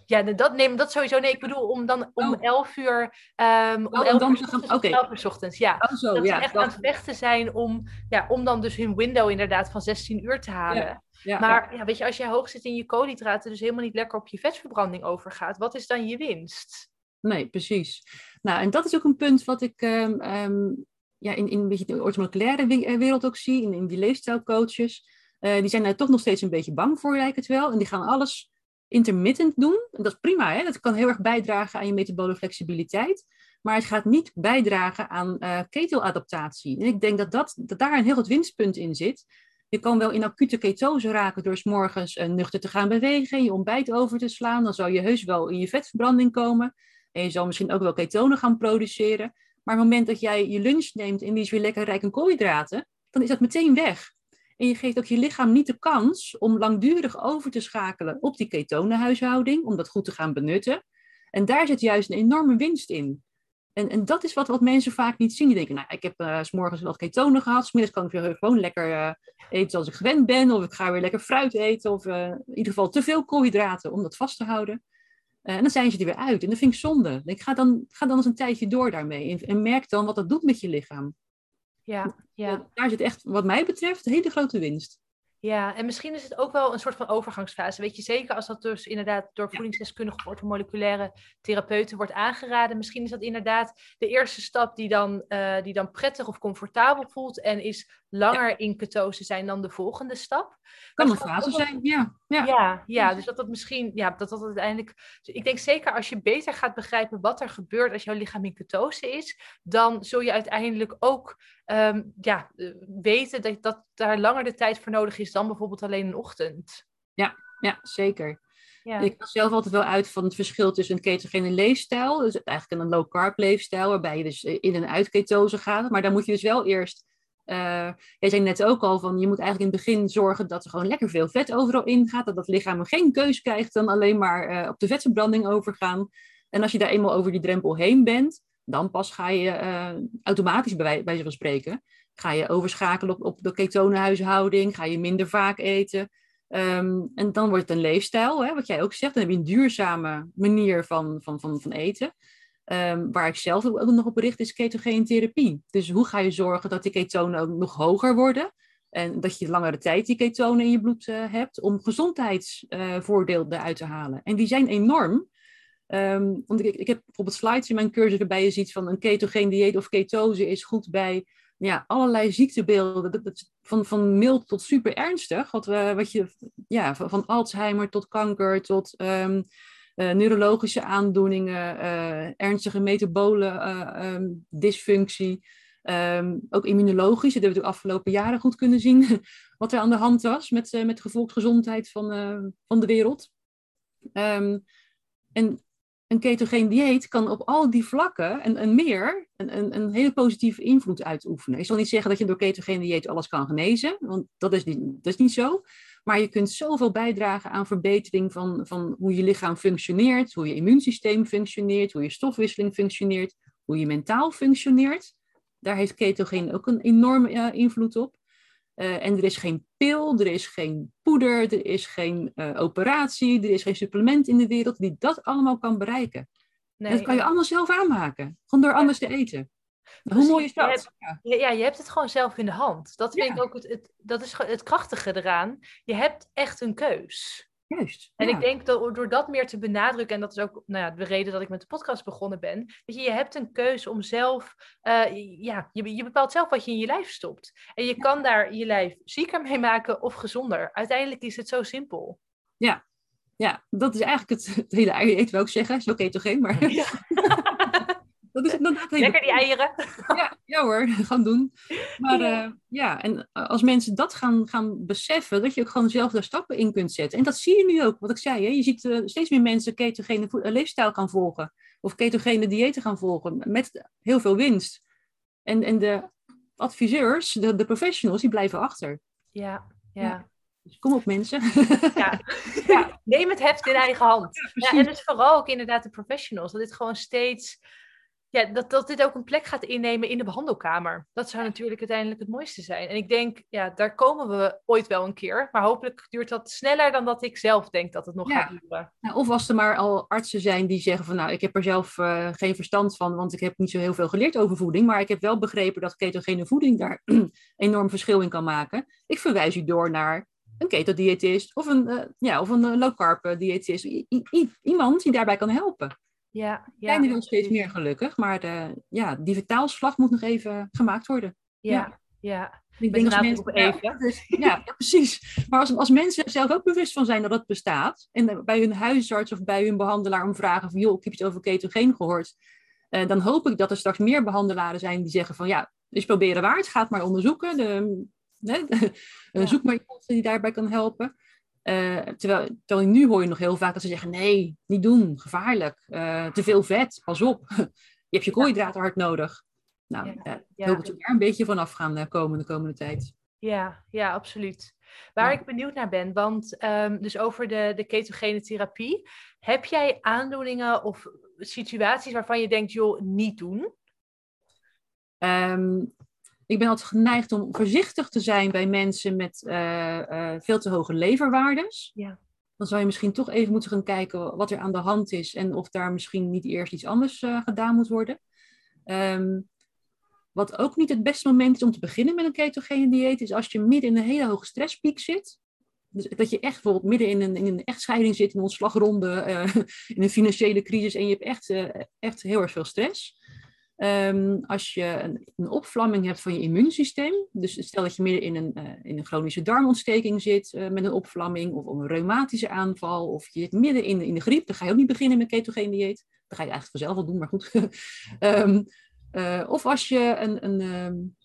Ja, dat, nee, dat sowieso. Nee, ik bedoel om dan om oh. 11 uur. Um, om 11 dan uur, ochtends, okay. 11 uur ochtends. Ja. Oh, zo, dat ja, ze echt dat... aan het vechten zijn om, ja, om dan dus hun window inderdaad van 16 uur te halen. Ja. Ja, maar ja, weet je, als jij hoog zit in je koolhydraten, dus helemaal niet lekker op je vetverbranding overgaat, wat is dan je winst? Nee, precies. Nou, en dat is ook een punt wat ik um, um, ja, in, in een beetje de orthomoleculaire wereld ook zie, in, in die leefstijlcoaches. Uh, die zijn daar toch nog steeds een beetje bang voor, lijkt het wel. En die gaan alles intermittent doen. En dat is prima, hè? dat kan heel erg bijdragen aan je metabole flexibiliteit. Maar het gaat niet bijdragen aan uh, keteladaptatie. En ik denk dat, dat, dat daar een heel groot winstpunt in zit. Je kan wel in acute ketose raken door s morgens uh, nuchter te gaan bewegen, je ontbijt over te slaan. Dan zou je heus wel in je vetverbranding komen. En je zal misschien ook wel ketonen gaan produceren. Maar op het moment dat jij je lunch neemt en die is weer lekker rijk in koolhydraten, dan is dat meteen weg. En je geeft ook je lichaam niet de kans om langdurig over te schakelen op die ketonenhuishouding, om dat goed te gaan benutten. En daar zit juist een enorme winst in. En, en dat is wat, wat mensen vaak niet zien. Die denken, nou, ik heb uh, morgens wat ketonen gehad, smiddags kan ik weer gewoon lekker uh, eten zoals ik gewend ben, of ik ga weer lekker fruit eten, of uh, in ieder geval te veel koolhydraten om dat vast te houden. en dan zijn ze er weer uit. En dat vind ik zonde. Ik ga dan, ga dan eens een tijdje door daarmee en, en merk dan wat dat doet met je lichaam. Ja, ja. Daar zit echt, wat mij betreft, een hele grote winst. Ja, en misschien is het ook wel een soort van overgangsfase. Weet je, zeker als dat dus inderdaad door voedingsdeskundigen of orthomoleculaire therapeuten wordt aangeraden. Misschien is dat inderdaad de eerste stap die dan, uh, die dan prettig of comfortabel voelt en is langer ja. in ketose zijn dan de volgende stap. Kan een fase zijn, ja. Ja. ja. Ja, dus dat dat misschien, ja, dat dat uiteindelijk. Dus ik denk zeker als je beter gaat begrijpen wat er gebeurt als jouw lichaam in ketose is, dan zul je uiteindelijk ook um, ja, weten dat, dat daar langer de tijd voor nodig is dan bijvoorbeeld alleen een ochtend. Ja, ja zeker. Ja. Ik ga zelf altijd wel uit van het verschil tussen een ketogene leefstijl, dus eigenlijk een low-carb leefstijl, waarbij je dus in en uit ketose gaat. Maar dan moet je dus wel eerst uh, jij zei net ook al van je moet eigenlijk in het begin zorgen dat er gewoon lekker veel vet overal in gaat. Dat dat lichaam geen keus krijgt dan alleen maar uh, op de vetverbranding overgaan. En als je daar eenmaal over die drempel heen bent, dan pas ga je uh, automatisch bij wijze van spreken, ga je overschakelen op, op de ketonenhuishouding, ga je minder vaak eten. Um, en dan wordt het een leefstijl, hè, wat jij ook zegt. Dan heb je een duurzame manier van, van, van, van eten. Um, waar ik zelf ook nog op bericht is ketogene therapie. Dus hoe ga je zorgen dat die ketonen ook nog hoger worden? En dat je langere tijd die ketonen in je bloed uh, hebt om gezondheidsvoordeel uh, eruit te halen. En die zijn enorm. Um, want ik, ik heb bijvoorbeeld slides in mijn cursus waarbij je ziet van een ketogeen dieet of ketose is goed bij ja, allerlei ziektebeelden. Dat, van, van mild tot super ernstig. Wat, we, wat je, ja, van, Alzheimer tot kanker tot uh, neurologische aandoeningen, uh, ernstige metabole uh, um, dysfunctie. Um, ook immunologisch, dat hebben we de afgelopen jaren goed kunnen zien <laughs> wat er aan de hand was met, met de gevolgsgezondheid van, van de wereld. Um, en een ketogeen dieet kan op al die vlakken en, en meer een, een, een, hele positieve invloed uitoefenen. Ik zal niet zeggen dat je door ketogeen dieet alles kan genezen, want dat is niet, dat is niet zo. Maar je kunt zoveel bijdragen aan verbetering van, van hoe je lichaam functioneert, hoe je immuunsysteem functioneert, hoe je stofwisseling functioneert, hoe je mentaal functioneert. Daar heeft ketogeen ook een enorme uh, invloed op. Uh, en er is geen pil, er is geen poeder, er is geen uh, operatie, er is geen supplement in de wereld die dat allemaal kan bereiken. Nee, dat kan je allemaal zelf aanmaken, gewoon door anders te eten. Hoe mooi is dat? Je hebt, ja. je hebt het gewoon zelf in de hand. Dat vind ik ook het, het, dat is het krachtige eraan. Je hebt echt een keus. Juist. En ik denk dat door dat meer te benadrukken, en dat is ook nou ja, de reden dat ik met de podcast begonnen ben, dat je, je hebt een keuze om zelf, uh, ja, je, je bepaalt zelf wat je in je lijf stopt. En je kan daar je lijf zieker mee maken of gezonder. Uiteindelijk is het zo simpel. Ja, ja dat is eigenlijk het, het hele eigen wil ik zeggen. Is oké toch geen, maar... Ja. <laughs> Dat is inderdaad Lekker die eieren. Ja, ja hoor, <laughs> gaan doen. Maar ja. Uh, ja, en als mensen dat gaan, gaan beseffen, dat je ook gewoon zelf daar stappen in kunt zetten. En dat zie je nu ook, wat ik zei. Hè? Je ziet uh, steeds meer mensen ketogene leefstijl gaan volgen. Of ketogene diëten gaan volgen. Met heel veel winst. En, en de adviseurs, de, de professionals, die blijven achter. Ja, ja. ja. Dus kom op mensen. Ja. <laughs> ja. neem het heft in eigen hand. Ja, en dus vooral ook inderdaad de professionals. Dat dit gewoon steeds ja, dat, dat dit ook een plek gaat innemen in de behandelkamer. Dat zou natuurlijk uiteindelijk het mooiste zijn. En ik denk, ja, daar komen we ooit wel een keer. Maar hopelijk duurt dat sneller dan dat ik zelf denk dat het nog gaat duren. Nou, of als er maar al artsen zijn die zeggen van, nou, ik heb er zelf uh, geen verstand van, want ik heb niet zo heel veel geleerd over voeding. Maar ik heb wel begrepen dat ketogene voeding daar <clears throat> enorm verschil in kan maken. Ik verwijs u door naar een ketodiëtist of een, uh, ja, of een low carb diëtist. I iemand die daarbij kan helpen. Ja, ja. Zijn er wel steeds meer gelukkig, maar de, ja, die vertaalslag moet nog even gemaakt worden. Ja, ja. Ik denk dat mensen, even. Ja, dus, <laughs> ja, precies. Maar als, als mensen er zelf ook bewust van zijn dat het bestaat, en bij hun huisarts of bij hun behandelaar om vragen van, joh, ik heb iets over ketogeen gehoord, uh, dan hoop ik dat er straks meer behandelaren zijn die zeggen van, ja, dus proberen waard, ga het maar onderzoeken. De, <laughs> de, ja. Zoek maar iemand die daarbij kan helpen. Uh, terwijl, terwijl nu hoor je nog heel vaak dat ze zeggen: nee, niet doen, gevaarlijk, uh, te veel vet, pas op. <laughs> je hebt je koolhydraten hard nodig. Nou, ja, ja. hoop dat we daar een beetje vanaf gaan de komende, komende tijd. Ja, ja, absoluut. Waar ik benieuwd naar ben, want um, dus over de, de ketogene therapie, heb jij aandoeningen of situaties waarvan je denkt, joh, niet doen? Um, ik ben altijd geneigd om voorzichtig te zijn bij mensen met uh, uh, veel te hoge leverwaardes. Ja. Dan zou je misschien toch even moeten gaan kijken wat er aan de hand is en of daar misschien niet eerst iets anders uh, gedaan moet worden. Um, wat ook niet het beste moment is om te beginnen met een ketogene dieet, is als je midden in een hele hoge stresspiek zit. Dus dat je echt bijvoorbeeld midden in een, in een echtscheiding zit, in een ontslagronde, <laughs> in een financiële crisis en je hebt echt, echt heel erg veel stress. Um, als je een, een, opvlamming hebt van je immuunsysteem, dus stel dat je midden in een, uh, in een chronische darmontsteking zit uh, met een opvlamming, of een reumatische aanval, of je zit midden in, in de griep, dan ga je ook niet beginnen met ketogene dieet. Dat ga je eigenlijk vanzelf wel doen, maar goed. um, <laughs> uh, of als je, een, een, um,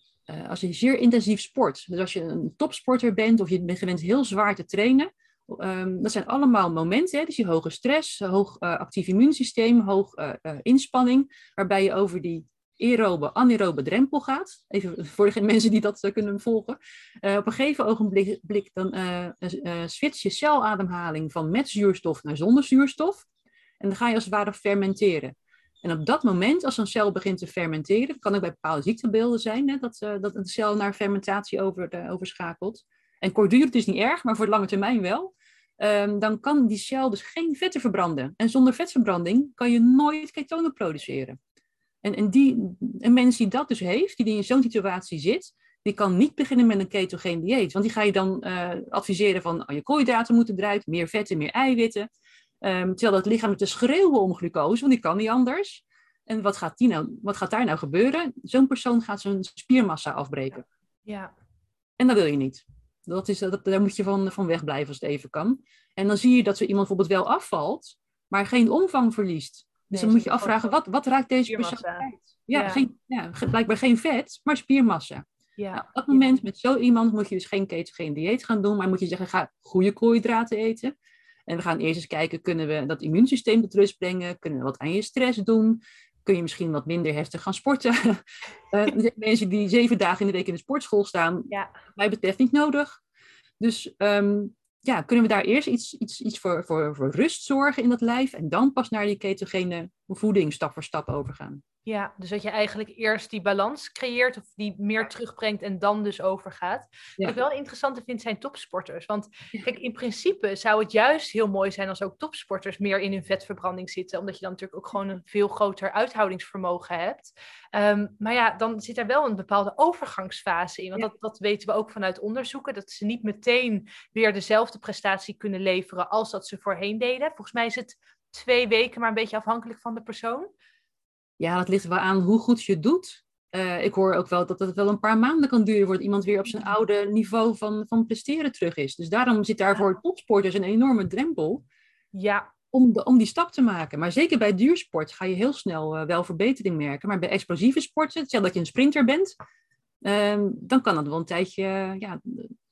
als je zeer intensief sport, dus als je een topsporter bent of je bent gewend heel zwaar te trainen, Ehm, dat zijn allemaal momenten, hè, dus die hoge stress, hoog uh, actief immuunsysteem, hoog uh, inspanning, waarbij je over die aerobe, anaerobe drempel gaat. Even <laughs> voor de mensen die dat kunnen volgen. op een gegeven ogenblik dan switch je celademhaling van met zuurstof naar zonder zuurstof. En dan ga je als het ware fermenteren. En op dat moment, als een cel begint te fermenteren, kan ook bij bepaalde ziektebeelden zijn, hè, dat, dat een cel naar fermentatie over, overschakelt en kortdurend is niet erg, maar voor de lange termijn wel, um, dan kan die cel dus geen vetten verbranden. En zonder vetverbranding kan je nooit ketonen produceren. En, en die, een mens die dat dus heeft, die in zo'n situatie zit, die kan niet beginnen met een ketogeen dieet. Want die ga je dan uh, adviseren van oh, je koolhydraten moeten eruit, meer vetten, meer eiwitten. Um, terwijl dat lichaam te schreeuwen om glucose, want die kan niet anders. En wat gaat, die nou, wat gaat daar nou gebeuren? Zo'n persoon gaat zijn spiermassa afbreken. Ja. En dat wil je niet. Dat is, dat, daar moet je van, van wegblijven als het even kan. En dan zie je dat zo iemand bijvoorbeeld wel afvalt, maar geen omvang verliest. Dus dan moet je afvragen, wat, wat raakt deze persoon kwijt? Ja, ja. Geen, ja, blijkbaar geen vet, maar spiermassa. Ja. Nou, op dat moment met zo iemand moet je dus geen ketogeen dieet gaan doen, maar moet je zeggen, ga goede koolhydraten eten. En we gaan eerst eens kijken, kunnen we dat immuunsysteem tot rust brengen? Kunnen we wat aan je stress doen? Kun je misschien wat minder heftig gaan sporten. <laughs> uh, mensen die zeven dagen in de week in de sportschool staan, ja. mij betreft niet nodig. Dus um, ja, kunnen we daar eerst iets, iets, iets voor, voor, voor rust zorgen in dat lijf en dan pas naar die ketogene voeding stap voor stap overgaan. Ja, dus dat je eigenlijk eerst die balans creëert of die meer terugbrengt en dan dus overgaat. Wat ik wel interessant vind zijn topsporters. Want kijk, in principe zou het juist heel mooi zijn als ook topsporters meer in hun vetverbranding zitten. Omdat je dan natuurlijk ook gewoon een veel groter uithoudingsvermogen hebt. Ehm, maar ja, dan zit er wel een bepaalde overgangsfase in. Want dat, dat weten we ook vanuit onderzoeken. Dat ze niet meteen weer dezelfde prestatie kunnen leveren als dat ze voorheen deden. Volgens mij is het twee weken, maar een beetje afhankelijk van de persoon. Ja, dat ligt wel aan hoe goed je het doet. Uh, ik hoor ook wel dat het wel een paar maanden kan duren voordat iemand weer op zijn oude niveau van, van presteren terug is. Dus daarom zit daar voor topsporters een enorme drempel. Ja. Om, de, om die stap te maken. Maar zeker bij duursport ga je heel snel uh, wel verbetering merken. Maar bij explosieve sporten, stel dat je een sprinter bent, uh, dan kan dat wel een tijdje ja,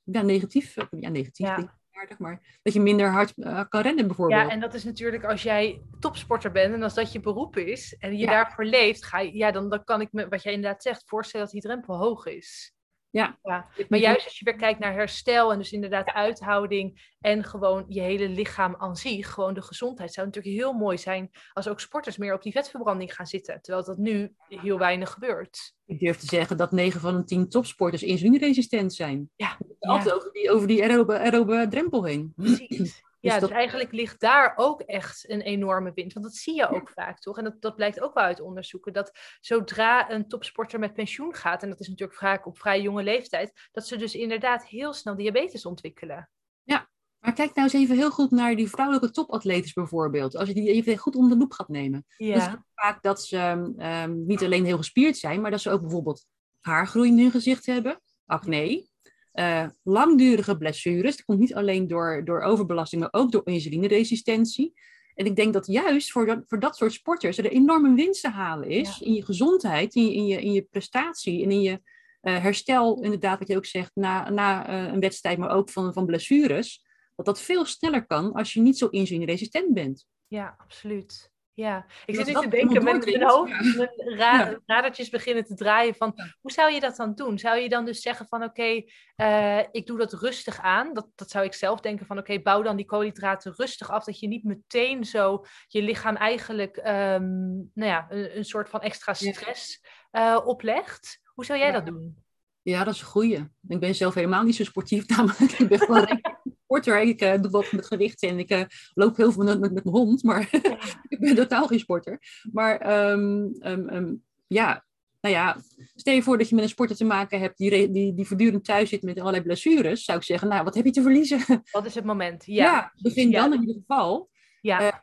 ja, negatief. Ja, negatief. Ja maar dat je minder hard uh, kan rennen bijvoorbeeld. Ja, en dat is natuurlijk als jij topsporter bent en als dat je beroep is en je daarvoor leeft, ga je, ja, dan, dan kan ik me, wat jij inderdaad zegt, voorstellen dat die drempel hoog is. Ja. ja. Maar juist als je weer kijkt naar herstel en dus inderdaad uithouding en gewoon je hele lichaam aan zich, gewoon de gezondheid, zou natuurlijk heel mooi zijn als ook sporters meer op die vetverbranding gaan zitten. Terwijl dat nu heel weinig gebeurt. Ik durf te zeggen dat 9 van de 10 topsporters insulineresistent zijn. Ja. Altijd over die, over die aerobe, aerobe drempel heen. Precies. Dus ja, dus eigenlijk ligt daar ook echt een enorme wind. Want dat zie je ook vaak, toch? En dat, dat blijkt ook wel uit onderzoeken. Dat zodra een topsporter met pensioen gaat, en dat is natuurlijk vaak op vrij jonge leeftijd, dat ze dus inderdaad heel snel diabetes ontwikkelen. Ja, maar kijk nou eens even heel goed naar die vrouwelijke topatletes bijvoorbeeld. Als je die even goed onder de loep gaat nemen. Ja. Zie vaak dat ze um, niet alleen heel gespierd zijn, maar dat ze ook bijvoorbeeld haargroei in hun gezicht hebben, acne, uh, langdurige blessures. Dat komt niet alleen door, door overbelasting, maar ook door insulineresistentie. En ik denk dat juist voor dat, voor dat soort sporters er enorme winst te halen is in je gezondheid, in je, in je, in je prestatie en in je uh, herstel, inderdaad, wat je ook zegt, na, na uh, een wedstrijd, maar ook van, van blessures. Dat dat veel sneller kan als je niet zo insulineresistent bent. Ja, absoluut. Ja, ik zit nu te denken met mijn hoofd, mijn ra radertjes beginnen te draaien van hoe zou je dat dan doen? Zou je dan dus zeggen van oké, uh, ik doe dat rustig aan. Dat, dat zou ik zelf denken van oké, bouw dan die koolhydraten rustig af. Dat je niet meteen zo je lichaam eigenlijk um, nou ja, een, een, soort van extra stress uh, oplegt. Hoe zou jij dat doen? Ja, dat is een goeie. Ik ben zelf helemaal niet zo sportief, <laughs> namelijk. Ik ben gewoon <laughs> sporter. Ik uh, doe wat met gewichten en ik uh, loop heel veel met, met, met mijn hond, maar <laughs> ik ben totaal geen sporter. Maar um, um, um, ja, nou ja, stel je voor dat je met een sporter te maken hebt die, die, die voortdurend thuis zit met allerlei blessures, zou ik zeggen, nou, wat heb je te verliezen? <laughs> Wat is het moment? Ja, ja begin ja. dan in ieder geval. Ja.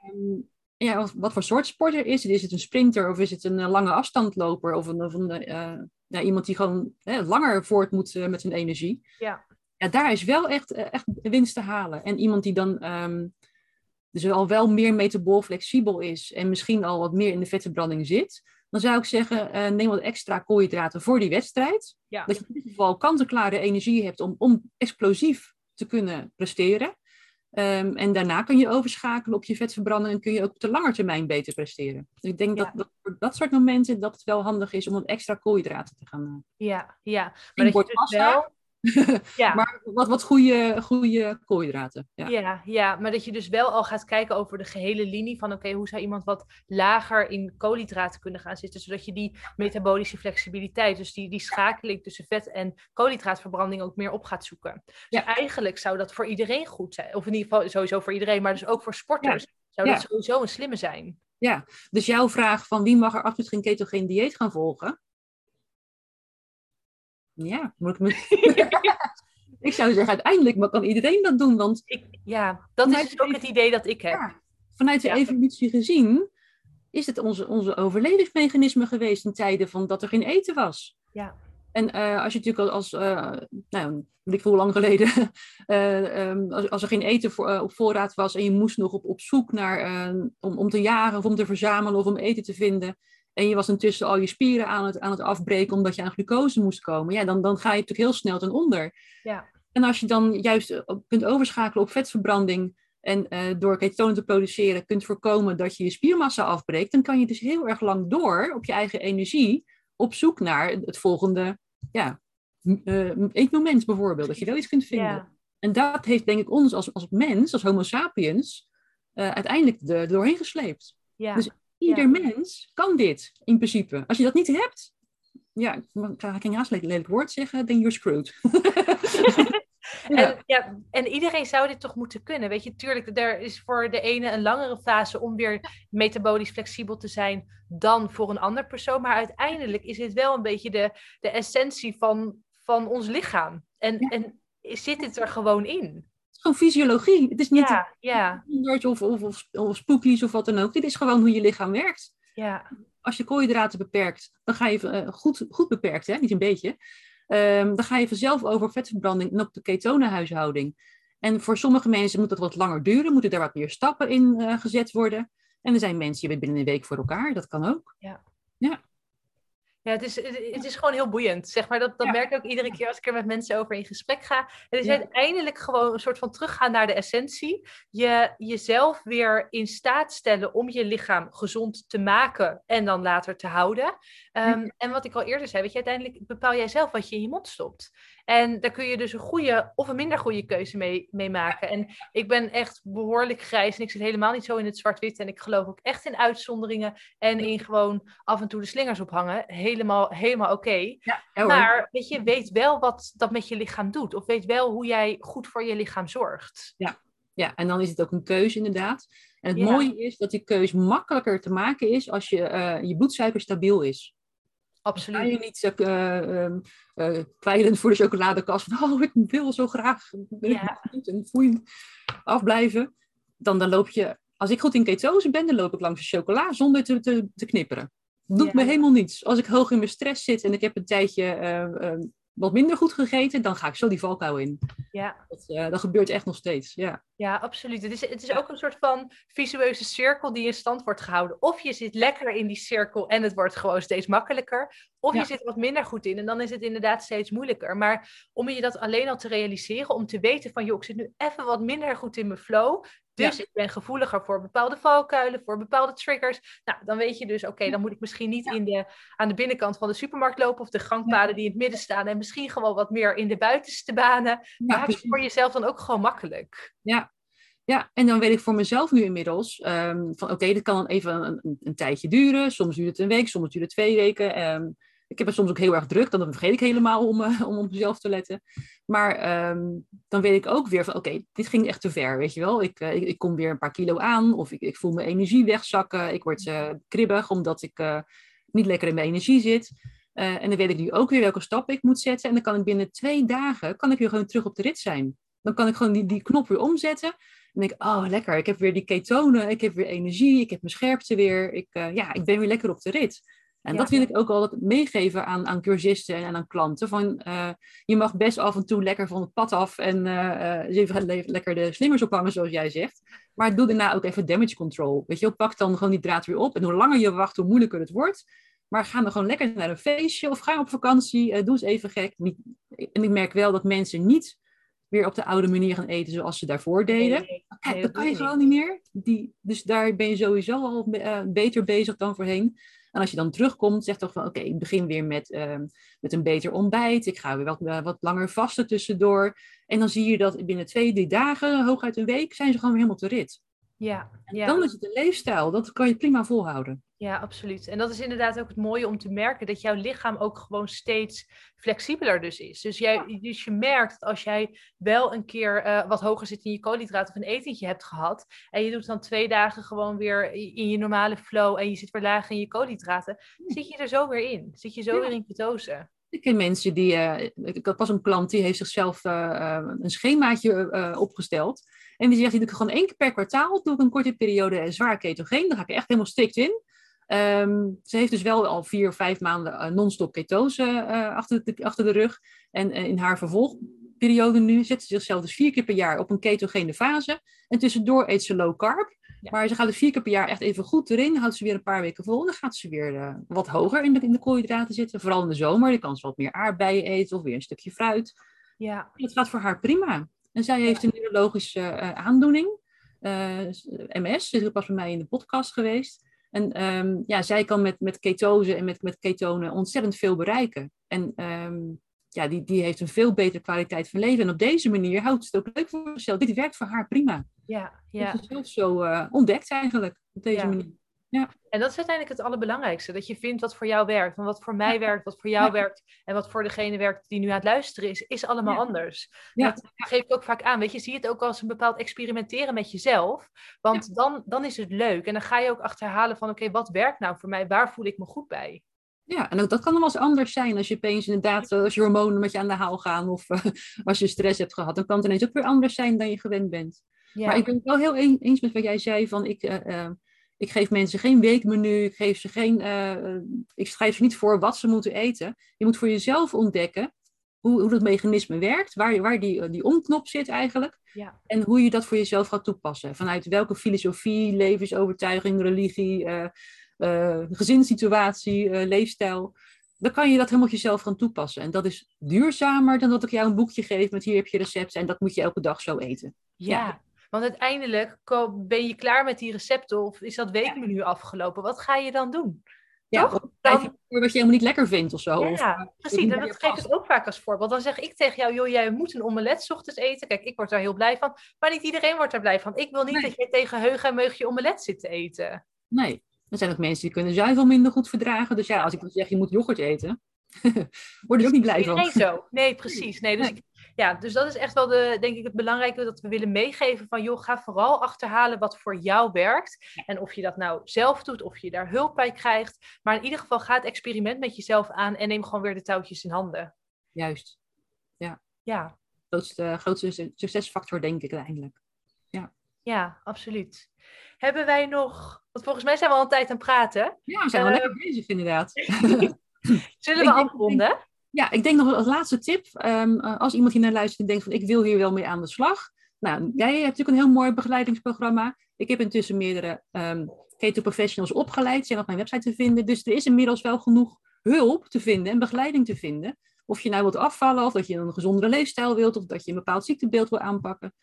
Ja, wat voor soort sporter is het? Is het een sprinter of is het een lange afstandloper of een, of een uh, iemand die gewoon hè, langer voort moet met zijn energie? Ja ja, daar is wel echt, eh, echt winst te halen. En iemand die dan um, dus al wel meer metabool flexibel is en misschien al wat meer in de vetverbranding zit, dan zou ik zeggen, uh, neem wat extra koolhydraten voor die wedstrijd. Ja. Dat je in ieder geval kant-en-klare energie hebt om, om explosief te kunnen presteren. Ehm, en daarna kun je overschakelen op je vetverbranding en kun je ook op de lange termijn beter presteren. Dus ik denk dat, dat, voor dat soort momenten dat het wel handig is om wat extra koolhydraten te gaan. Ja, ja. Maar dat je dus wel <laughs> ja. maar wat, wat goede, goede koolhydraten. Ja. ja. Ja, maar dat je dus wel al gaat kijken over de gehele linie van oké, hoe zou iemand wat lager in koolhydraten kunnen gaan zitten, zodat je die metabolische flexibiliteit, dus die, die schakeling tussen vet en koolhydraatverbranding ook meer op gaat zoeken. Dus ja. eigenlijk zou dat voor iedereen goed zijn. Of in ieder geval sowieso voor iedereen, maar dus ook voor sporters zou dat sowieso een slimme zijn. Ja, dus jouw vraag van wie mag er absoluut geen ketogeen dieet gaan volgen? Ja, moet ik me... <laughs> ik zou zeggen, uiteindelijk maar kan iedereen dat doen. Want ik, ja, dat is dus ook het idee dat ik heb. vanuit de evolutie gezien is het onze, onze overlevingsmechanisme geweest in tijden van dat er geen eten was. Ja. En uh, als je natuurlijk als, uh, nou, ik hoe lang geleden, uh, <laughs> um, als, als, er geen eten voor, op voorraad was en je moest nog op, op zoek naar, om, om te jagen of om te verzamelen of om eten te vinden, en je was intussen al je spieren aan het, aan het afbreken omdat je aan glucose moest komen, ja, dan, dan ga je natuurlijk heel snel ten onder. Ja. En als je dan juist eh, kunt overschakelen op vetverbranding en uh, door ketonen te produceren kunt voorkomen dat je je spiermassa afbreekt, dan kan je dus heel erg lang door op je eigen energie op zoek naar het volgende ja, uh, eetmoment bijvoorbeeld, dat je wel iets kunt vinden. Ja. En dat heeft denk ik ons als, als mens, als homo sapiens, uh, uiteindelijk de, doorheen gesleept. Ja. Dus Ieder mens kan dit, in principe. Als je dat niet hebt, ja, ik ga geen haast lelijk woord zeggen, then you're screwed. <laughs> En, ja, en iedereen zou dit toch moeten kunnen. Weet je, tuurlijk, er is voor de ene een langere fase om weer metabolisch flexibel te zijn dan voor een ander persoon. Maar uiteindelijk is dit wel een beetje de, de essentie van, van ons lichaam. En, en zit dit er gewoon in? Gewoon fysiologie. Het is niet ja, ja. Of, of, of, of spookies of wat dan ook. Dit is gewoon hoe je lichaam werkt. Ja. Als je koolhydraten beperkt, dan ga je uh, goed, goed beperkt, hè? niet een beetje. Um, dan ga je vanzelf over vetverbranding en op de ketonenhuishouding. En voor sommige mensen moet dat wat langer duren, moeten daar wat meer stappen in uh, gezet worden. En er zijn mensen die binnen een week voor elkaar, dat kan ook. Ja. ja. Ja, het is, het is gewoon heel boeiend. Zeg maar, dat, dat merk ik ook iedere keer als ik er met mensen over in gesprek ga. Het is uiteindelijk gewoon een soort van teruggaan naar de essentie. Je jezelf weer in staat stellen om je lichaam gezond te maken en dan later te houden. Um, en wat ik al eerder zei, weet je, uiteindelijk bepaal jij zelf wat je in je mond stopt. En daar kun je dus een goede of een minder goede keuze mee, mee maken. En ik ben echt behoorlijk grijs en ik zit helemaal niet zo in het zwart-wit. En ik geloof ook echt in uitzonderingen en in gewoon af en toe de slingers ophangen. Helemaal, helemaal oké. Ja, maar weet je, weet wel wat dat met je lichaam doet. Of weet wel hoe jij goed voor je lichaam zorgt. Ja, ja en dan is het ook een keuze inderdaad. En het mooie is dat die keuze makkelijker te maken is als je, uh, je bloedsuiker stabiel is. Absoluut. Ga je niet uh, uh, kwijlend voor de chocoladekast van, <laughs> oh, ik wil zo graag ja. en voeiend afblijven. Dan, dan loop je, als ik goed in ketose ben, dan loop ik langs de chocola zonder te, te, te knipperen. Doet me helemaal niets. Als ik hoog in mijn stress zit en ik heb een tijdje uh, wat minder goed gegeten, dan ga ik zo die valkuil in. Ja. Dat, uh, dat gebeurt echt nog steeds, ja. Ja, absoluut. Het is, het is ook een soort van visueuze cirkel die in stand wordt gehouden. Of je zit lekker in die cirkel en het wordt gewoon steeds makkelijker. Of je zit wat minder goed in en dan is het inderdaad steeds moeilijker. Maar om je dat alleen al te realiseren, om te weten van, joh, ik zit nu even wat minder goed in mijn flow. Dus ik ben gevoeliger voor bepaalde valkuilen, voor bepaalde triggers. Nou, dan weet je dus, oké, dan moet ik misschien niet in de, aan de binnenkant van de supermarkt lopen of de gangpaden die in het midden staan. En misschien gewoon wat meer in de buitenste banen. Maak het voor jezelf dan ook gewoon makkelijk. Ja, ja, en dan weet ik voor mezelf nu inmiddels um, van oké, dit kan dan even een, een, tijdje duren. Soms duurt het een week, soms duurt het twee weken. Um, ik heb het soms ook heel erg druk, dan vergeet ik helemaal om, uh, om op mezelf te letten. Maar um, dan weet ik ook weer van oké, dit ging echt te ver, weet je wel. Ik, uh, ik, ik, kom weer een paar kilo aan of ik, ik voel mijn energie wegzakken. Ik word uh, kribbig omdat ik niet lekker in mijn energie zit. en dan weet ik nu ook weer welke stap ik moet zetten. En dan kan ik binnen twee dagen kan ik weer gewoon terug op de rit zijn. Dan kan ik gewoon die, die knop weer omzetten. En denk ik, oh lekker, ik heb weer die ketonen, ik heb weer energie, ik heb mijn scherpte weer. Ik, ja, ik ben weer lekker op de rit. En dat wil ik ook altijd meegeven aan, aan cursisten en aan klanten. Van, uh, je mag best af en toe lekker van het pad af en uh, even lekker de slingers ophangen, zoals jij zegt. Maar doe daarna ook even damage control. Weet je, pak dan gewoon die draad weer op. En hoe langer je wacht, hoe moeilijker het wordt. Maar ga dan gewoon lekker naar een feestje of ga op vakantie. doe eens even gek. Niet, en ik merk wel dat mensen niet weer op de oude manier gaan eten zoals ze daarvoor deden. Kijk, dat kan je gewoon niet meer. Die, dus daar ben je sowieso al beter bezig dan voorheen. En als je dan terugkomt, zeg toch van oké, ik begin weer met, ehm, met een beter ontbijt. Ik ga weer wat, uh, wat langer vasten tussendoor. En dan zie je dat binnen twee, drie dagen, hooguit een week, zijn ze gewoon weer helemaal te rit. Ja, ja. Dan is het een leefstijl. Dat kan je prima volhouden. Ja, absoluut. En dat is inderdaad ook het mooie om te merken dat jouw lichaam ook gewoon steeds flexibeler dus is. Dus, jij, dus je merkt dat als jij wel een keer uh, wat hoger zit in je koolhydraten of een etentje hebt gehad en je doet dan twee dagen gewoon weer in je normale flow en je zit weer laag in je koolhydraten, zit je er zo weer in. Zit je zo ja. weer in ketose. Ik ken mensen die, uh, ik een klant die heeft zichzelf uh, een schemaatje opgesteld. En die zegt, ik gewoon één keer per kwartaal, doe ik een korte periode zwaar ketogeen. Dan ga ik echt helemaal strikt in. Um, ze heeft dus wel al vier of vijf maanden uh, non-stop ketose uh, achter, de, achter de rug. En uh, in haar vervolgperiode nu zet ze zichzelf dus vier keer per jaar op een ketogene fase. En tussendoor eet ze low carb. Ja. Maar ze gaat dus vier keer per jaar echt even goed erin. Houdt ze weer een paar weken vol. Dan gaat ze weer wat hoger in de, in de koolhydraten zitten. Vooral in de zomer. Dan kan ze wat meer aardbeien eten of weer een stukje fruit. Ja. Dat gaat voor haar prima. En zij heeft een neurologische aandoening. MS, zit ook pas bij mij in de podcast geweest. En um, ja, zij kan met, met ketose en met, met ketonen ontzettend veel bereiken. En um, ja, die, die heeft een veel betere kwaliteit van leven. En op deze manier houdt het ook leuk voor zichzelf. Dit werkt voor haar prima. Ja, ja. Dat is zelf zo uh, ontdekt eigenlijk, op deze ja. manier. Ja. En dat is uiteindelijk het allerbelangrijkste. Dat je vindt wat voor jou werkt. Want wat voor mij ja. werkt, wat voor jou ja. werkt. En wat voor degene werkt die nu aan het luisteren is, is allemaal anders. Dat geef ik ook vaak aan. Weet je, zie het ook als een bepaald experimenteren met jezelf. Want dan, dan is het leuk. En dan ga je ook achterhalen van oké, okay, wat werkt nou voor mij? Waar voel ik me goed bij? Ja, en ook dat kan wel eens anders zijn als je opeens inderdaad, als je hormonen met je aan de haal gaan of uh, <laughs> als je stress hebt gehad, dan kan het ineens ook weer anders zijn dan je gewend bent. Maar ik ben het wel heel eens met wat jij zei van ik, uh, ik geef mensen geen weekmenu, ik, geef ze geen, uh, ik schrijf ze niet voor wat ze moeten eten. Je moet voor jezelf ontdekken hoe, hoe dat mechanisme werkt, waar, waar die, die omknop zit eigenlijk. Ja. En hoe je dat voor jezelf gaat toepassen. Vanuit welke filosofie, levensovertuiging, religie, uh, uh, gezinssituatie, leefstijl. Dan kan je dat helemaal jezelf gaan toepassen. En dat is duurzamer dan dat ik jou een boekje geef met hier heb je recepten en dat moet je elke dag zo eten. ja. ja. Want uiteindelijk ben je klaar met die recepten of is dat weekmenu ja. afgelopen? Wat ga je dan doen? Ja, Toch? Dan... wat je helemaal niet lekker vindt of zo. Ja, of, precies. En dat geef ik ook vaak als voorbeeld. Dan zeg ik tegen jou, joh, jij moet een omelet 's ochtends eten. Kijk, ik word daar heel blij van. Maar niet iedereen wordt daar blij van. Ik wil niet nee. dat jij tegen heug en meug je omelet zit te eten. Nee, er zijn ook mensen die kunnen zuivel minder goed verdragen. Dus ja, als ik dan zeg, je moet yoghurt eten, <laughs> word je ook niet blij van. Nee, zo. Nee, precies. Nee, dus nee. Ik, ja, dus dat is echt wel de, denk ik, het belangrijke dat we willen meegeven van joh, ga vooral achterhalen wat voor jou werkt. En of je dat nou zelf doet, of je daar hulp bij krijgt. Maar in ieder geval ga het experiment met jezelf aan en neem gewoon weer de touwtjes in handen. Juist. Ja. Ja. Grootste, grootste succesfactor, denk ik uiteindelijk. Ja. Ja, absoluut. Hebben wij nog, want volgens mij zijn we al een tijd aan het praten. Ja, we zijn wel uh, lekker bezig inderdaad. <laughs> Zullen we afronden? Ja, ik denk nog als laatste tip. Um, als iemand hier naar luistert en denkt van ik wil hier wel mee aan de slag. Nou, jij hebt natuurlijk een heel mooi begeleidingsprogramma. Ik heb intussen meerdere um, keto professionals opgeleid. Zijn op mijn website te vinden. Dus er is inmiddels wel genoeg hulp te vinden en begeleiding te vinden. Of je nou wilt afvallen, of dat je een gezondere leefstijl wilt, of dat je een bepaald ziektebeeld wil aanpakken.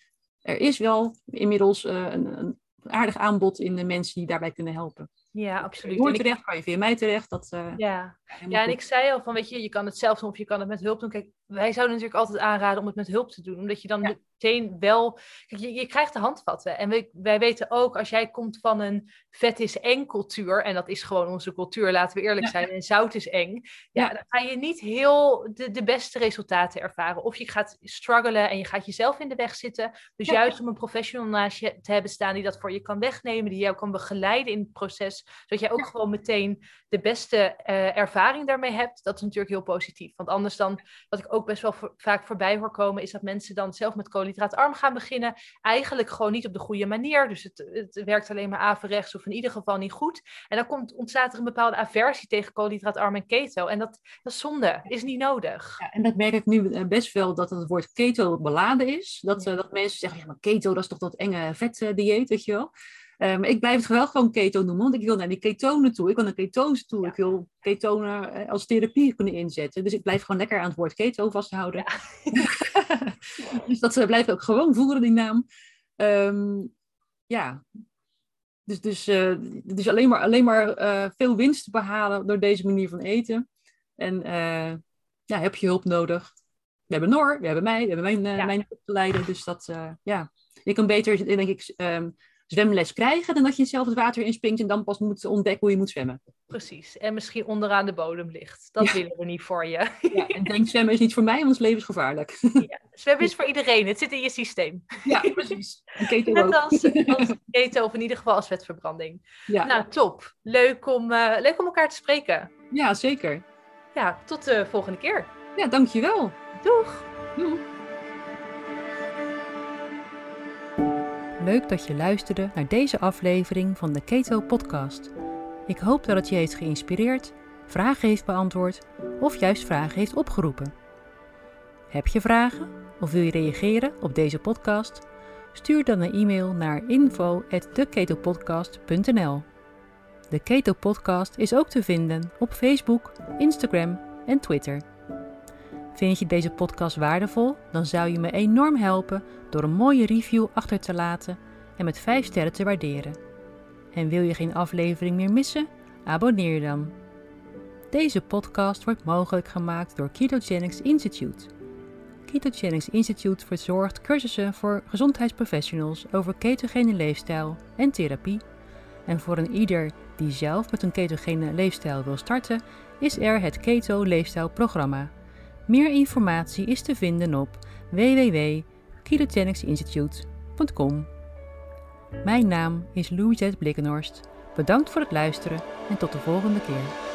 Er is wel inmiddels uh, een, een aardig aanbod in de mensen die daarbij kunnen helpen. Ja, absoluut. Hoor terecht, kan je via mij terecht. Dat, uh, ja. ja, en ik zei al van, weet je, je kan het zelf doen of je kan het met hulp doen. Kijk, wij zouden natuurlijk altijd aanraden om het met hulp te doen. Omdat je dan ja. meteen wel... Kijk, je, je krijgt de handvatten. En wij, wij weten ook, als jij komt van een vet is eng cultuur... en dat is gewoon onze cultuur, laten we eerlijk zijn... en zout is eng... Ja, dan ga je niet heel de, de beste resultaten ervaren. Of je gaat struggelen en je gaat jezelf in de weg zitten. Dus juist om een professional naast je te hebben staan... die dat voor je kan wegnemen, die jou kan begeleiden in het proces... zodat jij ook gewoon meteen de beste uh, ervaring daarmee hebt... dat is natuurlijk heel positief. Want anders dan, wat ik ook best wel voor, vaak voorbij hoor komen, is dat mensen dan zelf met koolhydraatarm gaan beginnen. Eigenlijk gewoon niet op de goede manier. Dus het, het werkt alleen maar averechts of in ieder geval niet goed. En dan komt, ontstaat er een bepaalde aversie tegen koolhydraatarm en keto. En dat, dat is zonde, is niet nodig. Ja, en dat merk ik nu best wel, dat het woord keto beladen is. Dat, ja. uh, dat mensen zeggen, ja maar keto dat is toch dat enge vetdieet, weet je wel. Maar ik blijf het wel gewoon keto noemen, want ik wil naar die ketonen toe. Ik wil naar ketose toe. Ja. Ik wil ketonen als therapie kunnen inzetten. Dus ik blijf gewoon lekker aan het woord keto vasthouden. Ja. <laughs> dus dat uh, blijft ook gewoon voeren, die naam. Ehm, ja, dus, dus, uh, dus alleen maar, alleen maar uh, veel winst behalen door deze manier van eten. En ja, heb je hulp nodig? We hebben Noor, we hebben mij, we hebben mijn, ja. mijn opgeleide. Dus dat, ja, je kan beter, denk ik, um, zwemles krijgen dan dat je zelf het water inspringt en dan pas moet ontdekken hoe je moet zwemmen. Precies, en misschien onderaan de bodem ligt. Dat willen we niet voor je. Ja, en denk zwemmen is niet voor mij, want het leven is gevaarlijk. <laughs> Ja, zwemmen is voor iedereen, het zit in je systeem. Ja, precies. En keto Net als, als keto, of in ieder geval als vetverbranding. Ja. Nou, top. Leuk om, uh, leuk om elkaar te spreken. Ja, zeker. Ja, tot de volgende keer. Ja, dankjewel. Doeg. Doeg. Leuk dat je luisterde naar deze aflevering van de Keto Podcast. Ik hoop dat het je heeft geïnspireerd, vragen heeft beantwoord of juist vragen heeft opgeroepen. Heb je vragen of wil je reageren op deze podcast? Stuur dan een e-mail naar info@theketopodcast.nl. De Keto Podcast is ook te vinden op Facebook, Instagram en Twitter. Vind je deze podcast waardevol? Dan zou je me enorm helpen door een mooie review achter te laten en met 5 sterren te waarderen. En wil je geen aflevering meer missen? Abonneer je dan. Deze podcast wordt mogelijk gemaakt door Ketogenics Institute. Ketogenics Institute verzorgt cursussen voor gezondheidsprofessionals over ketogene leefstijl en therapie. En voor een ieder die zelf met een ketogene leefstijl wil starten, is er het Keto Leefstijlprogramma. Meer informatie is te vinden op www.ketogenicsinstitute.com. Mijn naam is Louisette Blikkenhorst. Bedankt voor het luisteren en tot de volgende keer.